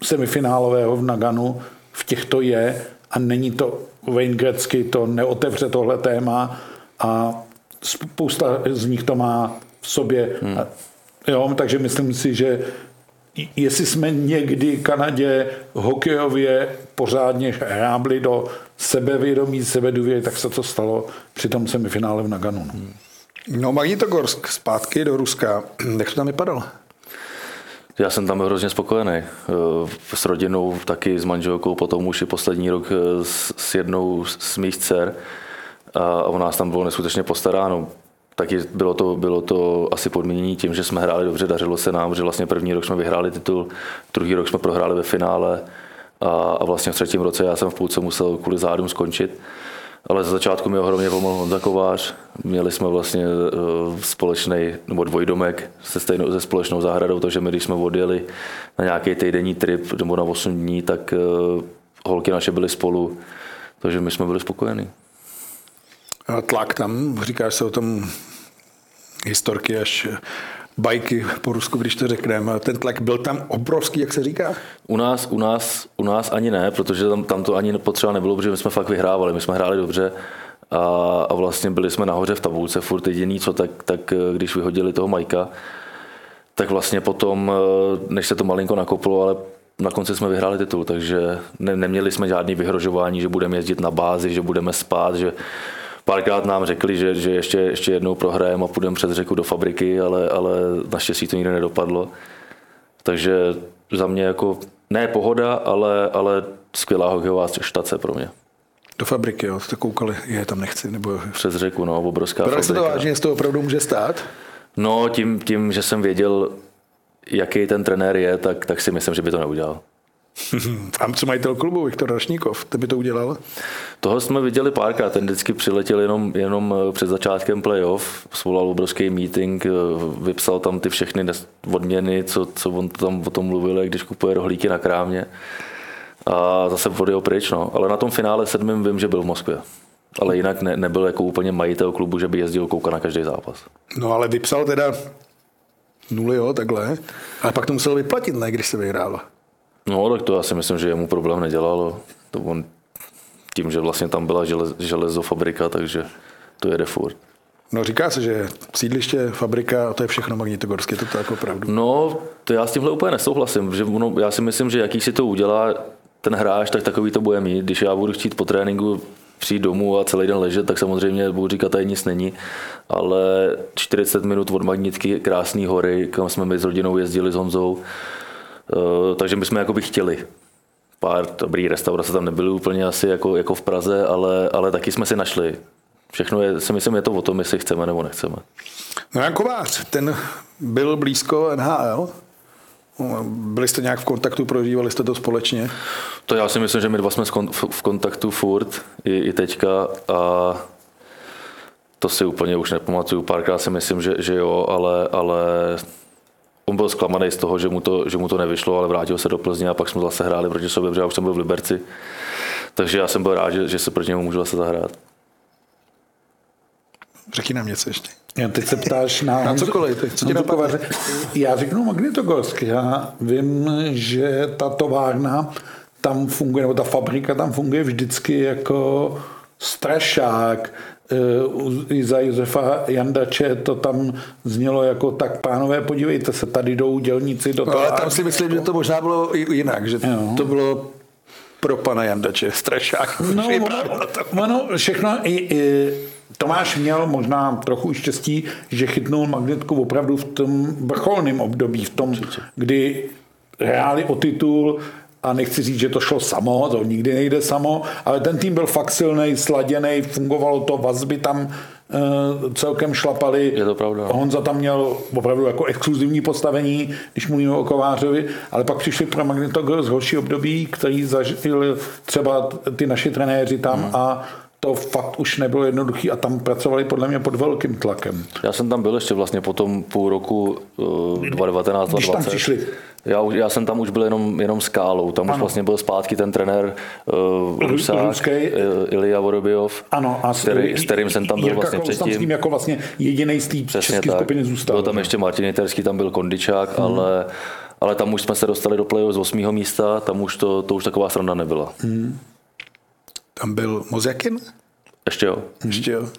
semifinálového v Naganu v těchto je a není to Wayne Gretzky, to neotevře tohle téma a spousta z nich to má v sobě. Hmm. Jo, takže myslím si, že jestli jsme někdy Kanadě hokejově pořádně hrábli do sebevědomí, sebedůvěry, tak se to stalo při tom semifinále v Naganu. No, no Magnitogorsk zpátky do Ruska. Jak to tam vypadalo? Já jsem tam byl hrozně spokojený. Eh, s rodinou, taky s manželkou, potom už i poslední rok eh, s jednou z mých dcer. A u nás tam bylo neskutečně postaráno. Taky bylo to, bylo to asi podmínění tím, že jsme hráli dobře, dařilo se nám, že vlastně první rok jsme vyhráli titul, druhý rok jsme prohráli ve finále a, a vlastně v třetím roce já jsem v půlce musel kvůli zádům skončit. Ale za začátku mi ohromně pomohl Honza Kovář. Měli jsme vlastně uh, společný, nebo dvojdomek se, stejnou, se společnou zahradou, takže my, když jsme odjeli na nějaký týdenní trip nebo na 8 dní, tak uh, holky naše byly spolu, takže my jsme byli spokojení. Tlak tam, říkáš se o tom historky až bajky po Rusku, když to řekneme. Ten tlak byl tam obrovský, jak se říká? U nás, u nás, u nás ani ne, protože tam, tam to ani potřeba nebylo, protože my jsme fakt vyhrávali, my jsme hráli dobře a, a vlastně byli jsme nahoře v tabulce, furt jediný co, tak, tak když vyhodili toho Majka, tak vlastně potom, než se to malinko nakoplo, ale na konci jsme vyhráli titul, takže ne, neměli jsme žádný vyhrožování, že budeme jezdit na bázi, že budeme spát, že Párkrát nám řekli, že, že ještě, ještě jednou prohrajeme a půjdeme přes řeku do fabriky, ale, ale naštěstí to nikdy nedopadlo. Takže za mě jako ne pohoda, ale, ale skvělá hokejová štace pro mě. Do fabriky, jo, jste koukali, je tam nechci, nebo... Přes řeku, no, obrovská Brali se to vážně, jestli to opravdu může stát? No, tím, tím, že jsem věděl, jaký ten trenér je, tak, tak si myslím, že by to neudělal. A co majitel klubu, Viktor Rašníkov, ten by to udělal? Toho jsme viděli párkrát, ten vždycky přiletěl jenom, jenom eh, před začátkem playoff, svolal obrovský meeting, eh, vypsal tam ty všechny odměny, co, co on tam o tom mluvil, když kupuje rohlíky na krámě a zase odjel pryč, no. ale na tom finále sedmým vím, že byl v Moskvě. Ale jinak ne, nebyl jako úplně majitel klubu, že by jezdil koukat na každý zápas. No ale vypsal teda nuly, jo, takhle. Ale pak to musel vyplatit, ne, když se vyhrálo. No, tak to já si myslím, že jemu problém nedělalo. To on tím, že vlastně tam byla želez, železofabrika, takže to jede furt. No říká se, že sídliště, fabrika a to je všechno magnitogorské, to, to jako opravdu. No, to já s tímhle úplně nesouhlasím. Že ono, já si myslím, že jaký si to udělá ten hráč, tak takový to bude mít. Když já budu chtít po tréninku přijít domů a celý den ležet, tak samozřejmě budu říkat, tady nic není. Ale 40 minut od Magnitky, krásné hory, kam jsme my s rodinou jezdili s Honzou, takže my jsme jakoby chtěli. Pár dobrý restaurace tam nebyly úplně asi jako, jako v Praze, ale, ale taky jsme si našli. Všechno je, si myslím, je to o tom, jestli chceme nebo nechceme. No Jan Kovář, ten byl blízko NHL? Byli jste nějak v kontaktu, prožívali jste to společně? To já si myslím, že my dva jsme v kontaktu furt, i, i teďka a to si úplně už nepamatuju. Párkrát si myslím, že, že jo, ale, ale on byl zklamaný z toho, že mu, to, že mu to nevyšlo, ale vrátil se do Plzně a pak jsme zase hráli proti sobě, protože já už jsem byl v Liberci. Takže já jsem byl rád, že, že se proti němu můžu zase zahrát. Řekni nám něco ještě. Já teď se ptáš na, na cokoliv, teď, co tě Kovaře. Já řeknu Magnitogorsk. Já vím, že ta továrna tam funguje, nebo ta fabrika tam funguje vždycky jako strašák i za Josefa Jandače to tam znělo jako tak, pánové, podívejte se, tady jdou dělníci do toho. No, ale tam si myslím, že to možná bylo jinak, že jo. to bylo pro pana Jandače, strašák. No, ono, ono všechno, i, i, Tomáš měl možná trochu štěstí, že chytnul magnetku opravdu v tom vrcholném období, v tom, kdy hráli o titul, a nechci říct, že to šlo samo, to nikdy nejde samo, ale ten tým byl fakt silný, sladěný, fungovalo to, vazby tam uh, celkem šlapaly. Je to pravda. Honza tam měl opravdu jako exkluzivní postavení, když mluvíme o Kovářovi, ale pak přišli pro Magnetogor z horší období, který zažili třeba ty naši trenéři tam hmm. a to fakt už nebylo jednoduché a tam pracovali podle mě pod velkým tlakem. Já jsem tam byl ještě vlastně po tom půl roku uh, 2019 Když tam přišli. Já, já jsem tam už byl jenom, jenom skálou, tam ano. už vlastně byl zpátky ten trenér uh, Rusák, Ruskej. Uh, Ilya Vorobiov, ano, a s, který, s kterým jsem tam byl Jirka vlastně předtím. s tím jako vlastně jediný z té české skupiny zůstal. Byl tam ještě Martin Jiterský, tam byl kondičák, hmm. ale ale tam už jsme se dostali do play z 8. místa, tam už to, to už taková sranda nebyla. Hmm. Tam byl Mozjakin? Ještě jo. Ještě jo.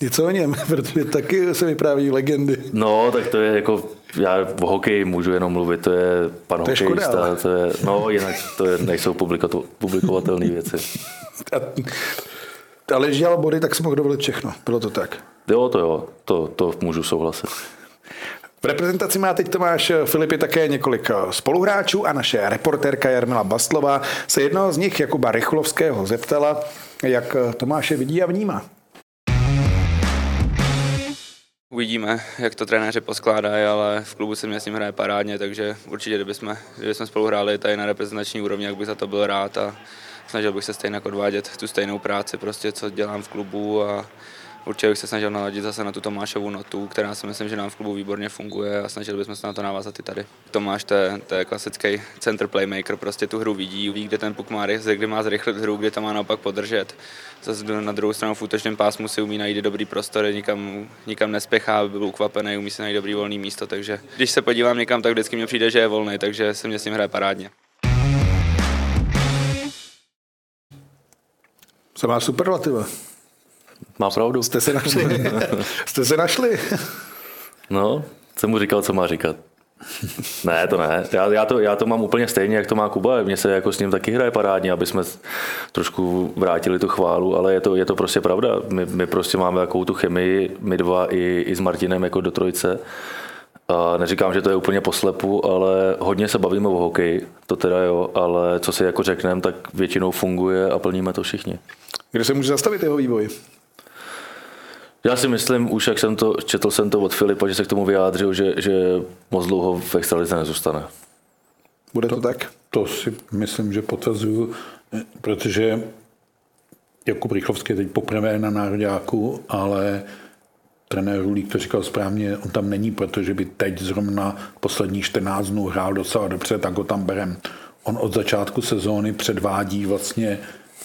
Něco o něm, protože taky se vypráví legendy. No, tak to je jako, já o hokeji můžu jenom mluvit, to je pan to je hokejista, škoda, to je, no jinak to je, nejsou publikovatelné věci. A, ale když dělal body, tak si mohl dovolit všechno, bylo to tak. Jo, to jo, to, to můžu souhlasit. V reprezentaci má teď Tomáš Filipy také několik spoluhráčů a naše reportérka Jarmila Bastlová se jednoho z nich, Jakuba Rychlovského, zeptala, jak Tomáše vidí a vnímá. Uvidíme, jak to trenéři poskládají, ale v klubu se mě s ním hraje parádně, takže určitě, kdybychom, kdybychom spolu hráli tady na reprezentační úrovni, jak bych za to byl rád a snažil bych se stejně odvádět tu stejnou práci, prostě, co dělám v klubu a určitě bych se snažil naladit zase na tu Tomášovu notu, která si myslím, že nám v klubu výborně funguje a snažili bychom se na to navázat i tady. Tomáš to je, to je klasický center playmaker, prostě tu hru vidí, ví, kde ten puk má, kde má zrychlit hru, kde to má naopak podržet. Zase na druhou stranu v útočném pásmu si umí najít dobrý prostor, nikam, nikam nespěchá, aby byl ukvapený, umí si najít dobrý volný místo, takže když se podívám někam, tak vždycky mi přijde, že je volný, takže se mě s ním hraje parádně. Se má superlativa. Má pravdu. Jste se našli. Jste se našli. No, jsem mu říkal, co má říkat. Ne, to ne. Já, já, to, já to mám úplně stejně, jak to má Kuba. Mně se jako s ním taky hraje parádně, aby jsme trošku vrátili tu chválu, ale je to, je to prostě pravda. My, my prostě máme takovou tu chemii, my dva i, i s Martinem jako do trojce. A neříkám, že to je úplně poslepu, ale hodně se bavíme o hokeji, to teda jo, ale co si jako řekneme, tak většinou funguje a plníme to všichni. Kde se může zastavit jeho vývoj? Já si myslím, už jak jsem to, četl jsem to od Filipa, že se k tomu vyjádřil, že, že moc dlouho v extralize nezůstane. Bude to, to tak? To si myslím, že potvrzuju, protože Jakub Rychlovský je teď poprvé na nároďáku, ale trenér Rulík to říkal správně, on tam není, protože by teď zrovna posledních 14 dnů hrál docela dobře, tak ho tam berem. On od začátku sezóny předvádí vlastně,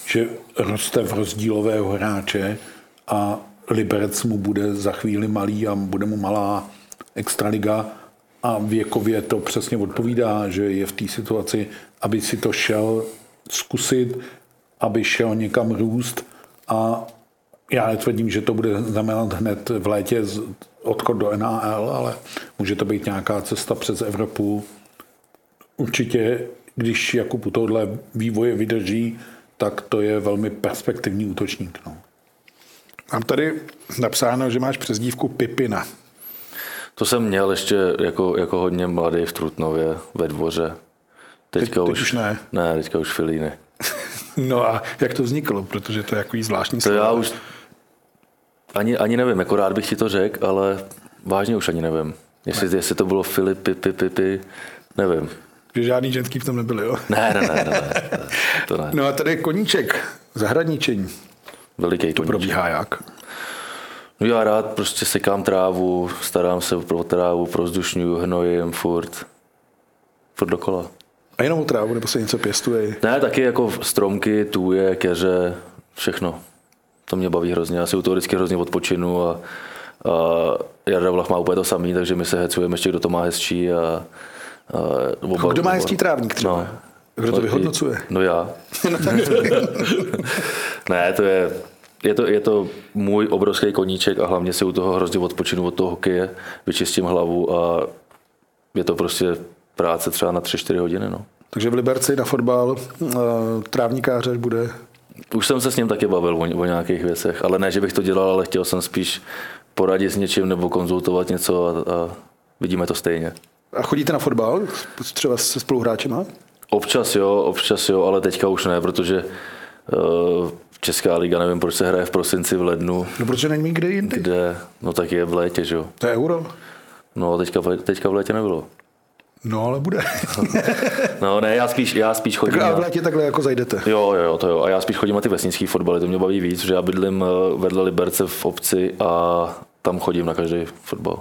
že roste v rozdílového hráče a Liberec mu bude za chvíli malý a bude mu malá extraliga a věkově to přesně odpovídá, že je v té situaci, aby si to šel zkusit, aby šel někam růst a já netvrdím, že to bude znamenat hned v létě odchod do NAL, ale může to být nějaká cesta přes Evropu. Určitě, když Jakub u tohle vývoje vydrží, tak to je velmi perspektivní útočník. No. Mám tady napsáno, že máš přezdívku Pipina. To jsem měl ještě jako, jako hodně mladý v Trutnově ve dvoře. Teďka teď, už, teď už ne. Ne, teďka už Filíny. no a jak to vzniklo? Protože to je jako zvláštní to já už ani, ani nevím, jako rád bych ti to řekl, ale vážně už ani nevím. Jestli, ne. jestli to bylo Filip, Pipi, Pipi, nevím. Že žádný ženský v tom nebyli, jo? Ne, ne, ne, ne, ne, to ne. No a tady je koníček, zahradničení. Veliký To probíhá jak? No já rád prostě sekám trávu, starám se pro trávu, prozdušňuju, hnojím furt. Furt dokola. A jenom o trávu, nebo se něco pěstuje? Ne, taky jako stromky, tůje, keře, všechno. To mě baví hrozně. Já si u toho vždycky hrozně odpočinu a, a Jarda Vlach má úplně to samý, takže my se hecujeme ještě, kdo to má hezčí. A, a oba, kdo má hezčí trávník třeba? No, kdo to no, vyhodnocuje? No já. ne, to je, je to, je to můj obrovský koníček a hlavně si u toho hrozně odpočinu od toho hokeje, vyčistím hlavu a je to prostě práce třeba na 3-4 hodiny. No. Takže v Liberci na fotbal uh, trávníkáře bude? Už jsem se s ním taky bavil o, o nějakých věcech, ale ne, že bych to dělal, ale chtěl jsem spíš poradit s něčím nebo konzultovat něco a, a vidíme to stejně. A chodíte na fotbal třeba se spoluhráčema? Občas jo, občas jo, ale teďka už ne, protože uh, Česká liga, nevím, proč se hraje v prosinci, v lednu. No protože není kde jinde. Kde? No tak je v létě, že jo. To je euro. No teďka, teďka v létě nebylo. No, ale bude. no ne, já spíš, já spíš chodím. Tak a v létě takhle jako zajdete. Jo, jo, to jo. A já spíš chodím na ty vesnické fotbaly, to mě baví víc, že já bydlím eh, vedle Liberce v obci a tam chodím na každý fotbal.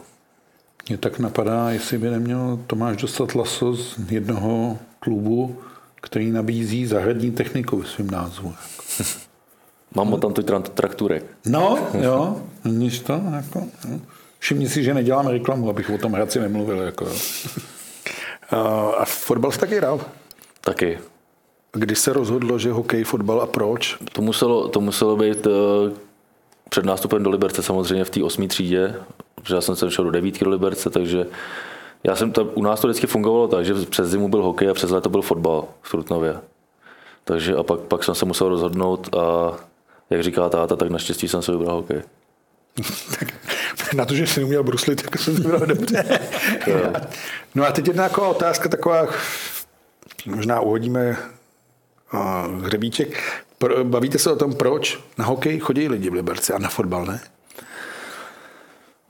Mě tak napadá, jestli by neměl Tomáš dostat laso z jednoho klubu, který nabízí zahradní techniku v svém názvu. Mám tam tu trakturek. No, jo, nic to, jako, no. Všimni si, že nedělám reklamu, abych o tom Hradci nemluvil. Jako. A fotbal jsi taky hrál? Taky. Kdy se rozhodlo, že hokej, fotbal a proč? To muselo, to muselo být uh, před nástupem do Liberce samozřejmě v té osmé třídě, protože já jsem se šel do devítky do Liberce, takže já jsem to, u nás to vždycky fungovalo tak, že přes zimu byl hokej a přes léto byl fotbal v Trutnově. Takže a pak, pak jsem se musel rozhodnout a jak říká táta, tak naštěstí jsem se vybral hokej. tak na to, že jsi uměl bruslit, tak jsem vybral dobře. no a teď jedna jako otázka taková, možná uhodíme uh, hřebíček. Pro, bavíte se o tom, proč na hokej chodí lidi v Liberci a na fotbal ne?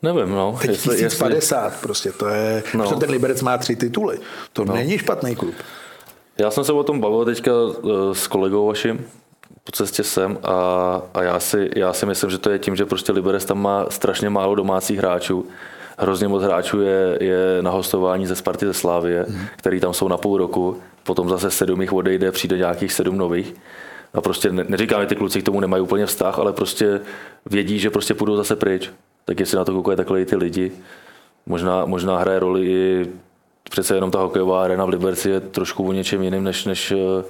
Nevím, no. Teď jestli, 1050 jestli... prostě, to je, no. ten Liberec má tři tituly. To no. není špatný klub. Já jsem se o tom bavil teďka eh, s kolegou vaším po cestě sem a, a já, si, já si myslím, že to je tím, že prostě Liberec tam má strašně málo domácích hráčů. Hrozně moc hráčů je, je na hostování ze Sparty ze Slávie, mm. který tam jsou na půl roku, potom zase sedm jich odejde, přijde nějakých sedm nových. A prostě neříkám, že ty kluci k tomu nemají úplně vztah, ale prostě vědí, že prostě půjdou zase pryč. Tak jestli na to koukají takhle i ty lidi, možná, možná hraje roli i přece jenom ta hokejová arena v Liberci je trošku o něčem jiným než, než eh,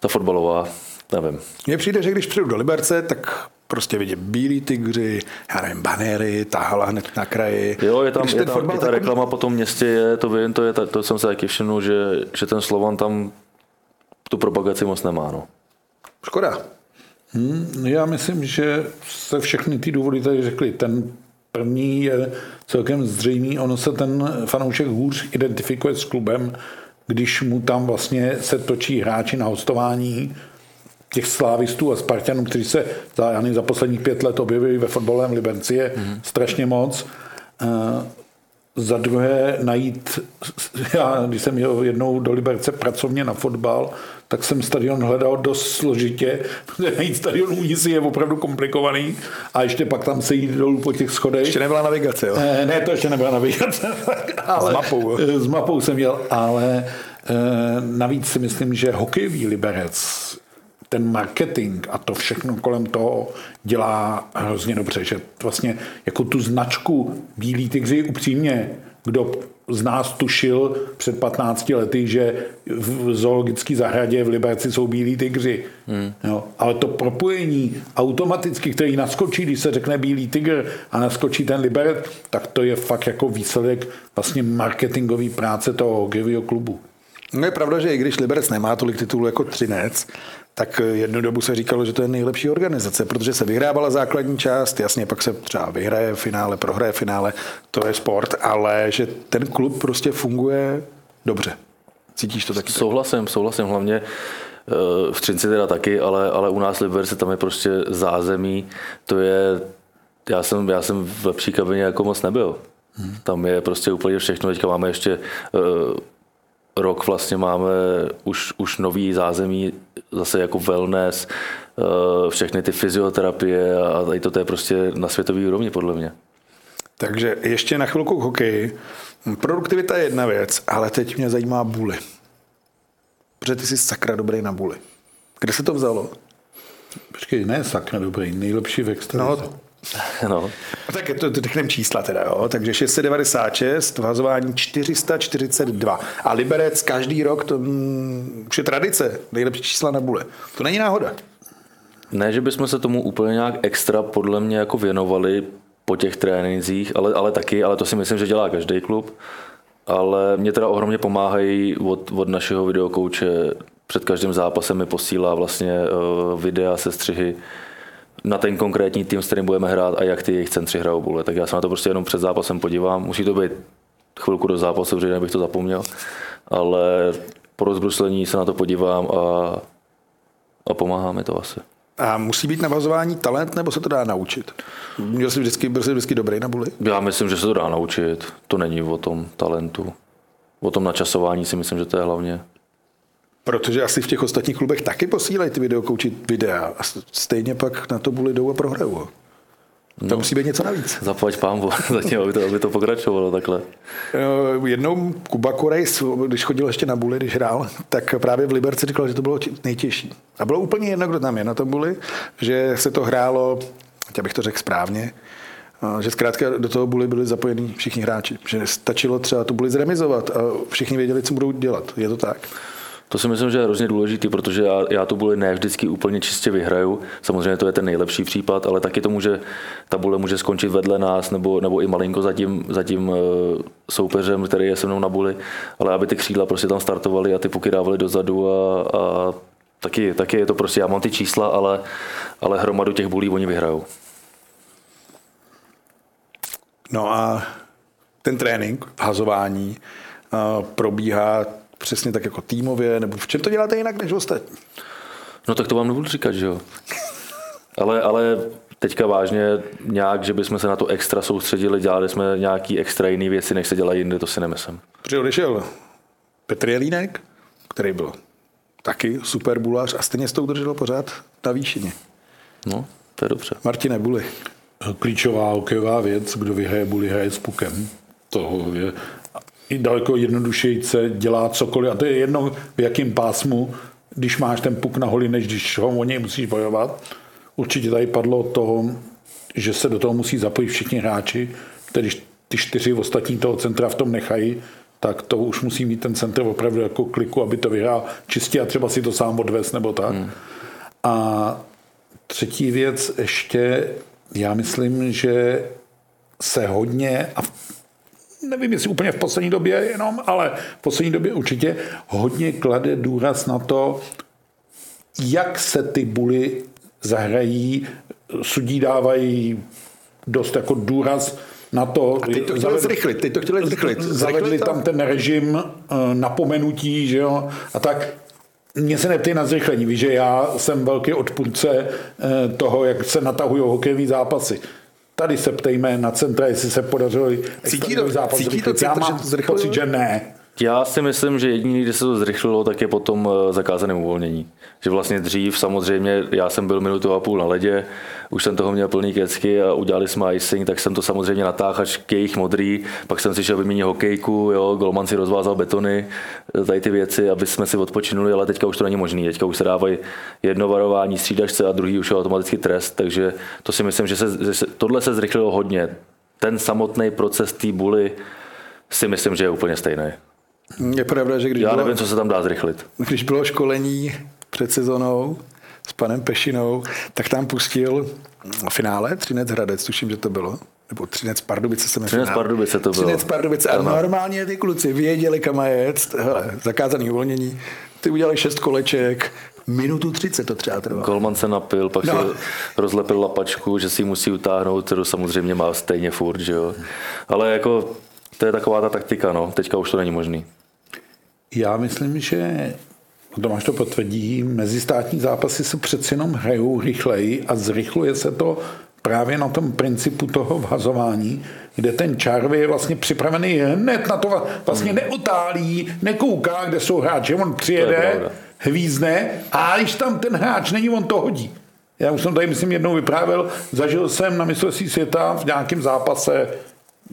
ta fotbalová. Nevím. Mně přijde, že když přijdu do Liberce, tak prostě vidím bílí tygři, já nevím, banéry, tahala hned na kraji. Jo, je tam, je tam i ta takový... reklama po tom městě, je, to vím, to, je, to jsem se taky všiml, že, že ten Slovan tam tu propagaci moc nemá. No. Škoda. Hmm, já myslím, že se všechny ty důvody tady řekli. Ten první je celkem zřejmý. Ono se ten fanoušek hůř identifikuje s klubem, když mu tam vlastně se točí hráči na hostování těch slávistů a Spartanů, kteří se za, já nevím, za posledních pět let objevili ve fotbalovém Liberci, je mm-hmm. strašně moc. Uh, za druhé najít, já když jsem jel jednou do Liberce pracovně na fotbal, tak jsem stadion hledal dost složitě, protože najít stadion u je opravdu komplikovaný a ještě pak tam se jít dolů po těch schodech. Ještě nebyla navigace, jo? Ne, ne to ještě nebyla navigace. ale, s mapou. S mapou jsem jel, ale eh, navíc si myslím, že hokejový Liberec ten marketing a to všechno kolem toho dělá hrozně dobře, že vlastně jako tu značku Bílý tygři upřímně, kdo z nás tušil před 15 lety, že v zoologické zahradě v Liberci jsou bílí tygři. Hmm. Jo, ale to propojení automaticky, který naskočí, když se řekne bílý tygr a naskočí ten Liberec, tak to je fakt jako výsledek vlastně marketingové práce toho hokejového klubu. No je pravda, že i když Liberec nemá tolik titulů jako Třinec, tak jednu dobu se říkalo, že to je nejlepší organizace, protože se vyhrávala základní část, jasně, pak se třeba vyhraje finále, prohraje finále, to je sport, ale že ten klub prostě funguje dobře. Cítíš to taky? Souhlasím, souhlasím, hlavně eh, v Třinci teda taky, ale, ale u nás Liberce tam je prostě zázemí, to je, já jsem, já jsem v lepší kabině jako moc nebyl. Hmm. Tam je prostě úplně všechno, teďka máme ještě uh, rok vlastně máme už, už nový zázemí, zase jako wellness, eh, všechny ty fyzioterapie a tady to je prostě na světový úrovni podle mě. Takže ještě na chvilku k hokeji. Produktivita je jedna věc, ale teď mě zajímá buly. Protože ty jsi sakra dobrý na buly. Kde se to vzalo? Počkej, ne sakra dobrý, nejlepší v extralize. No, No. no tak to, to řekneme čísla teda, jo. Takže 696, vhazování 442. A Liberec každý rok, to mm, už je tradice, nejlepší čísla na bule. To není náhoda. Ne, že bychom se tomu úplně nějak extra podle mě jako věnovali po těch trénincích, ale, ale taky, ale to si myslím, že dělá každý klub. Ale mě teda ohromně pomáhají od, od našeho videokouče. Před každým zápasem mi posílá vlastně uh, videa, sestřihy, na ten konkrétní tým, s kterým budeme hrát a jak ty jejich centři hrajou bule. Tak já se na to prostě jenom před zápasem podívám. Musí to být chvilku do zápasu, protože nebych to zapomněl, ale po rozbruslení se na to podívám a, a pomáhá mi to asi. A musí být navazování talent, nebo se to dá naučit? Byl jsi vždycky, byl jsi vždycky dobrý na buli? Já myslím, že se to dá naučit. To není o tom talentu. O tom načasování si myslím, že to je hlavně. Protože asi v těch ostatních klubech taky posílají ty videokouči videa a stejně pak na to bude jdou a prohrajou. To no, musí být něco navíc. Zaplať pámbu zatím, aby to, aby to pokračovalo takhle. Jednou Kuba Korejs, když chodil ještě na Buli, když hrál, tak právě v Liberci říkal, že to bylo nejtěžší. A bylo úplně jedno, kdo tam je na tom Buli, že se to hrálo, já bych to řekl správně, že zkrátka do toho buly byli zapojení všichni hráči. Že stačilo třeba tu buly zremizovat a všichni věděli, co budou dělat. Je to tak? To si myslím, že je hrozně důležitý, protože já, já tu buli ne vždycky úplně čistě vyhraju. Samozřejmě to je ten nejlepší případ, ale taky to může, ta bule může skončit vedle nás nebo, nebo i malinko za tím, za tím eh, soupeřem, který je se mnou na buli, ale aby ty křídla prostě tam startovaly a ty puky dávaly dozadu a, a taky, taky je to prostě, já mám ty čísla, ale, ale hromadu těch bulí oni vyhrajou. No a ten trénink, hazování, probíhá přesně tak jako týmově, nebo v čem to děláte jinak než ostatní? No tak to vám nebudu říkat, že jo. Ale, ale teďka vážně nějak, že bychom se na to extra soustředili, dělali jsme nějaký extra jiný věci, než se dělají jinde, to si nemyslím. Protože odešel Petr Jelínek, který byl taky super bulař a stejně s tou držel pořád na výšině. No, to je dobře. Martine Buly. Klíčová hokejová věc, kdo vyhraje Buly, hraje s pukem. To je i daleko jednodušejce dělá cokoliv. A to je jedno v jakém pásmu, když máš ten puk na holi, než když ho o něj musíš bojovat. Určitě tady padlo toho, že se do toho musí zapojit všichni hráči, tedy ty čtyři ostatní toho centra v tom nechají, tak to už musí mít ten centr opravdu jako kliku, aby to vyhrál čistě a třeba si to sám odvez nebo tak. Hmm. A třetí věc ještě, já myslím, že se hodně, a nevím, jestli úplně v poslední době jenom, ale v poslední době určitě hodně klade důraz na to, jak se ty buly zahrají, sudí dávají dost jako důraz na to. A teď to chtěli zrychlit, teď to chtěli zrychlit. Zavedli tam ten režim eh, napomenutí, že jo, a tak mě se neptej na zrychlení, víš, že já jsem velký odpůrce eh, toho, jak se natahují hokejové zápasy. Tady se ptejme na centra, jestli se podařilo cítí to, zápas cítí to centra, Já mám pocit, že ne. Já si myslím, že jediný, kde se to zrychlilo, tak je potom eh, zakázané uvolnění. Že vlastně dřív samozřejmě, já jsem byl minutu a půl na ledě, už jsem toho měl plný kecky a udělali jsme icing, tak jsem to samozřejmě natáhl až k jejich modrý, pak jsem si šel vyměnit hokejku, jo, golman si rozvázal betony, eh, tady ty věci, aby jsme si odpočinuli, ale teďka už to není možné. Teďka už se dávají jedno varování střídačce a druhý už je automaticky trest, takže to si myslím, že se, že tohle se zrychlilo hodně. Ten samotný proces té buly si myslím, že je úplně stejný. Je pravda, že když Já bylo, nevím, co se tam dá zrychlit. Když bylo školení před sezonou s panem Pešinou, tak tam pustil v finále Třinec Hradec, tuším, že to bylo. Nebo Třinec Pardubice se Třinec Pardubice to bylo. Třinec Pardubice. A normálně ty kluci věděli, kam jet. Hele, zakázaný uvolnění. Ty udělali šest koleček, minutu 30 to třeba trvá. Golman se napil, pak no. si rozlepil lapačku, že si musí utáhnout, kterou samozřejmě má stejně furt, že jo. Ale jako to je taková ta taktika, no. Teďka už to není možný. Já myslím, že Tomáš to potvrdí, mezistátní zápasy se přeci jenom hrajou rychleji a zrychluje se to právě na tom principu toho vhazování, kde ten čárvy je vlastně připravený hned na to, vlastně neotálí, nekouká, kde jsou hráči, on přijede, hvízne a když tam ten hráč není, on to hodí. Já už jsem tady, myslím, jednou vyprávěl, zažil jsem na mistrovství světa v nějakém zápase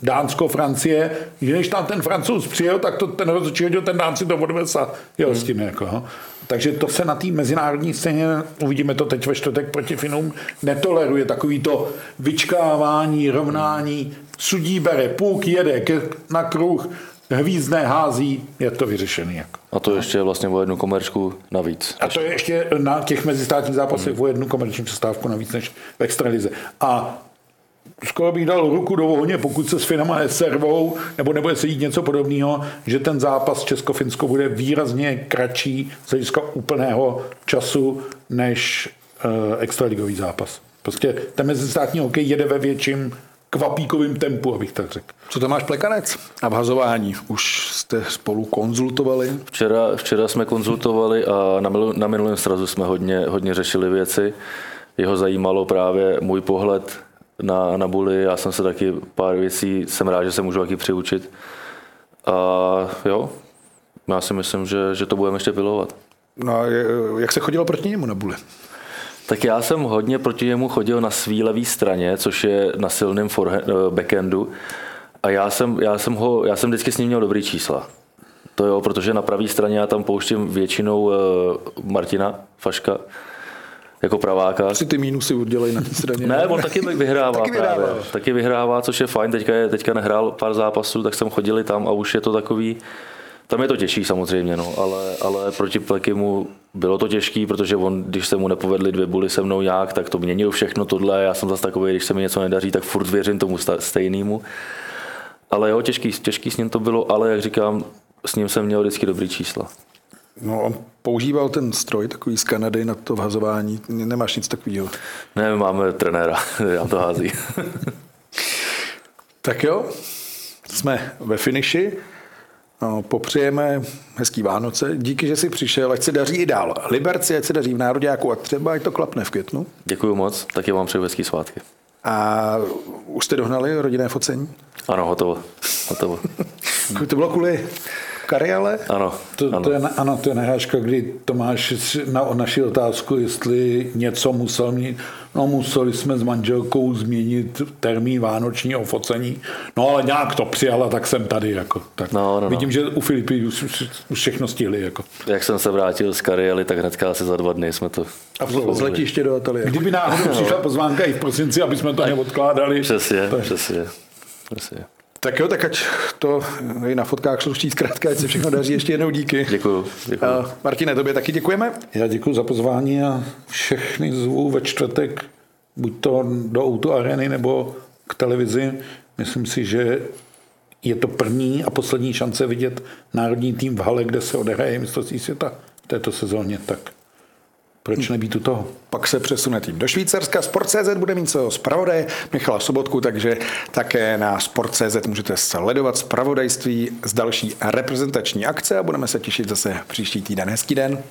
Dánsko, Francie, že když tam ten francouz přijel, tak to ten rozhodčí hodil, ten Dán si to odvez a jel hmm. s tím. Jako, no. Takže to se na té mezinárodní scéně, uvidíme to teď ve čtvrtek proti Finům, netoleruje takový to vyčkávání, rovnání, sudí bere, půk jede na kruh, hvízdné hází, je to vyřešený. Jako. A to ještě vlastně o jednu komerčku navíc. A to je ještě na těch mezistátních zápasech hmm. o jednu komerční přestávku navíc než v extralize. A skoro bych dal ruku do ohně, pokud se s Finama neservou, nebo nebude se jít něco podobného, že ten zápas Česko-Finsko bude výrazně kratší z hlediska úplného času než uh, extraligový zápas. Prostě ten mezistátní hokej jede ve větším kvapíkovým tempu, abych tak řekl. Co to máš plekanec a vhazování? Už jste spolu konzultovali? Včera, včera jsme konzultovali a na, mil, na minulém srazu jsme hodně, hodně řešili věci. Jeho zajímalo právě můj pohled na, na buli. Já jsem se taky pár věcí, jsem rád, že se můžu taky přiučit. A jo, já si myslím, že, že to budeme ještě pilovat. No a jak se chodilo proti němu na buli? Tak já jsem hodně proti němu chodil na svý levý straně, což je na silném eh, backendu. A já jsem, já, jsem ho, já jsem vždycky s ním měl dobrý čísla. To jo, protože na pravé straně já tam pouštím většinou uh, Martina Faška, jako praváka. Si ty mínusy udělej na té straně. Ne, on taky vyhrává, Taky vyhrává. právě. Taky vyhrává, což je fajn. Teďka, je, teďka nehrál pár zápasů, tak jsem chodili tam a už je to takový, tam je to těžší samozřejmě, no, ale, ale proti Plekimu bylo to těžký, protože on, když se mu nepovedly dvě buly se mnou nějak, tak to měnil všechno tohle. Já jsem zase takový, když se mi něco nedaří, tak furt věřím tomu stejnému. Ale jo, těžký, těžký s ním to bylo, ale jak říkám, s ním jsem měl vždycky dobrý čísla. No, on používal ten stroj takový z Kanady na to vhazování. Nemáš nic takového. Ne, máme trenéra, já to hází. Tak jo, jsme ve finiši. No, popřejeme hezký Vánoce. Díky, že jsi přišel, ať se daří i dál. Liberci, ať se daří v Nároďáku a třeba ať to klapne v květnu. Děkuji moc, taky vám přeju hezký svátky. A už jste dohnali rodinné focení? Ano, hotovo. hotovo. To bylo kvůli kariále? Ano, To, ano. to je, ano, to je narážka, kdy Tomáš na naši otázku, jestli něco musel mít. No museli jsme s manželkou změnit termín vánočního focení. No ale nějak to přijala, tak jsem tady. Jako, tak No, no, no. Vidím, že u Filipy už, už, už všechno stihli. Jako. Jak jsem se vrátil z kariéry, tak hnedka asi za dva dny jsme to... A z letiště do ateliéru. Kdyby náhodou přišla pozvánka i v prosinci, aby jsme to neodkládali. Přesně, je- přesně. přesně. Tak jo, tak ať to i na fotkách sluší zkrátka, ať se všechno daří. Ještě jednou díky. Děkuju, děkuju. Uh, Martine, tobě taky děkujeme. Já děkuji za pozvání a všechny zvu ve čtvrtek buď to do Auto Areny nebo k televizi. Myslím si, že je to první a poslední šance vidět národní tým v hale, kde se odehraje mistrovství světa v této sezóně. Tak proč nebýt u toho? Pak se přesune tým do Švýcarska. Sport.cz bude mít svého zpravodaje Michala Sobotku, takže také na Sport.cz můžete sledovat zpravodajství z další reprezentační akce a budeme se těšit zase příští týden. Hezký den.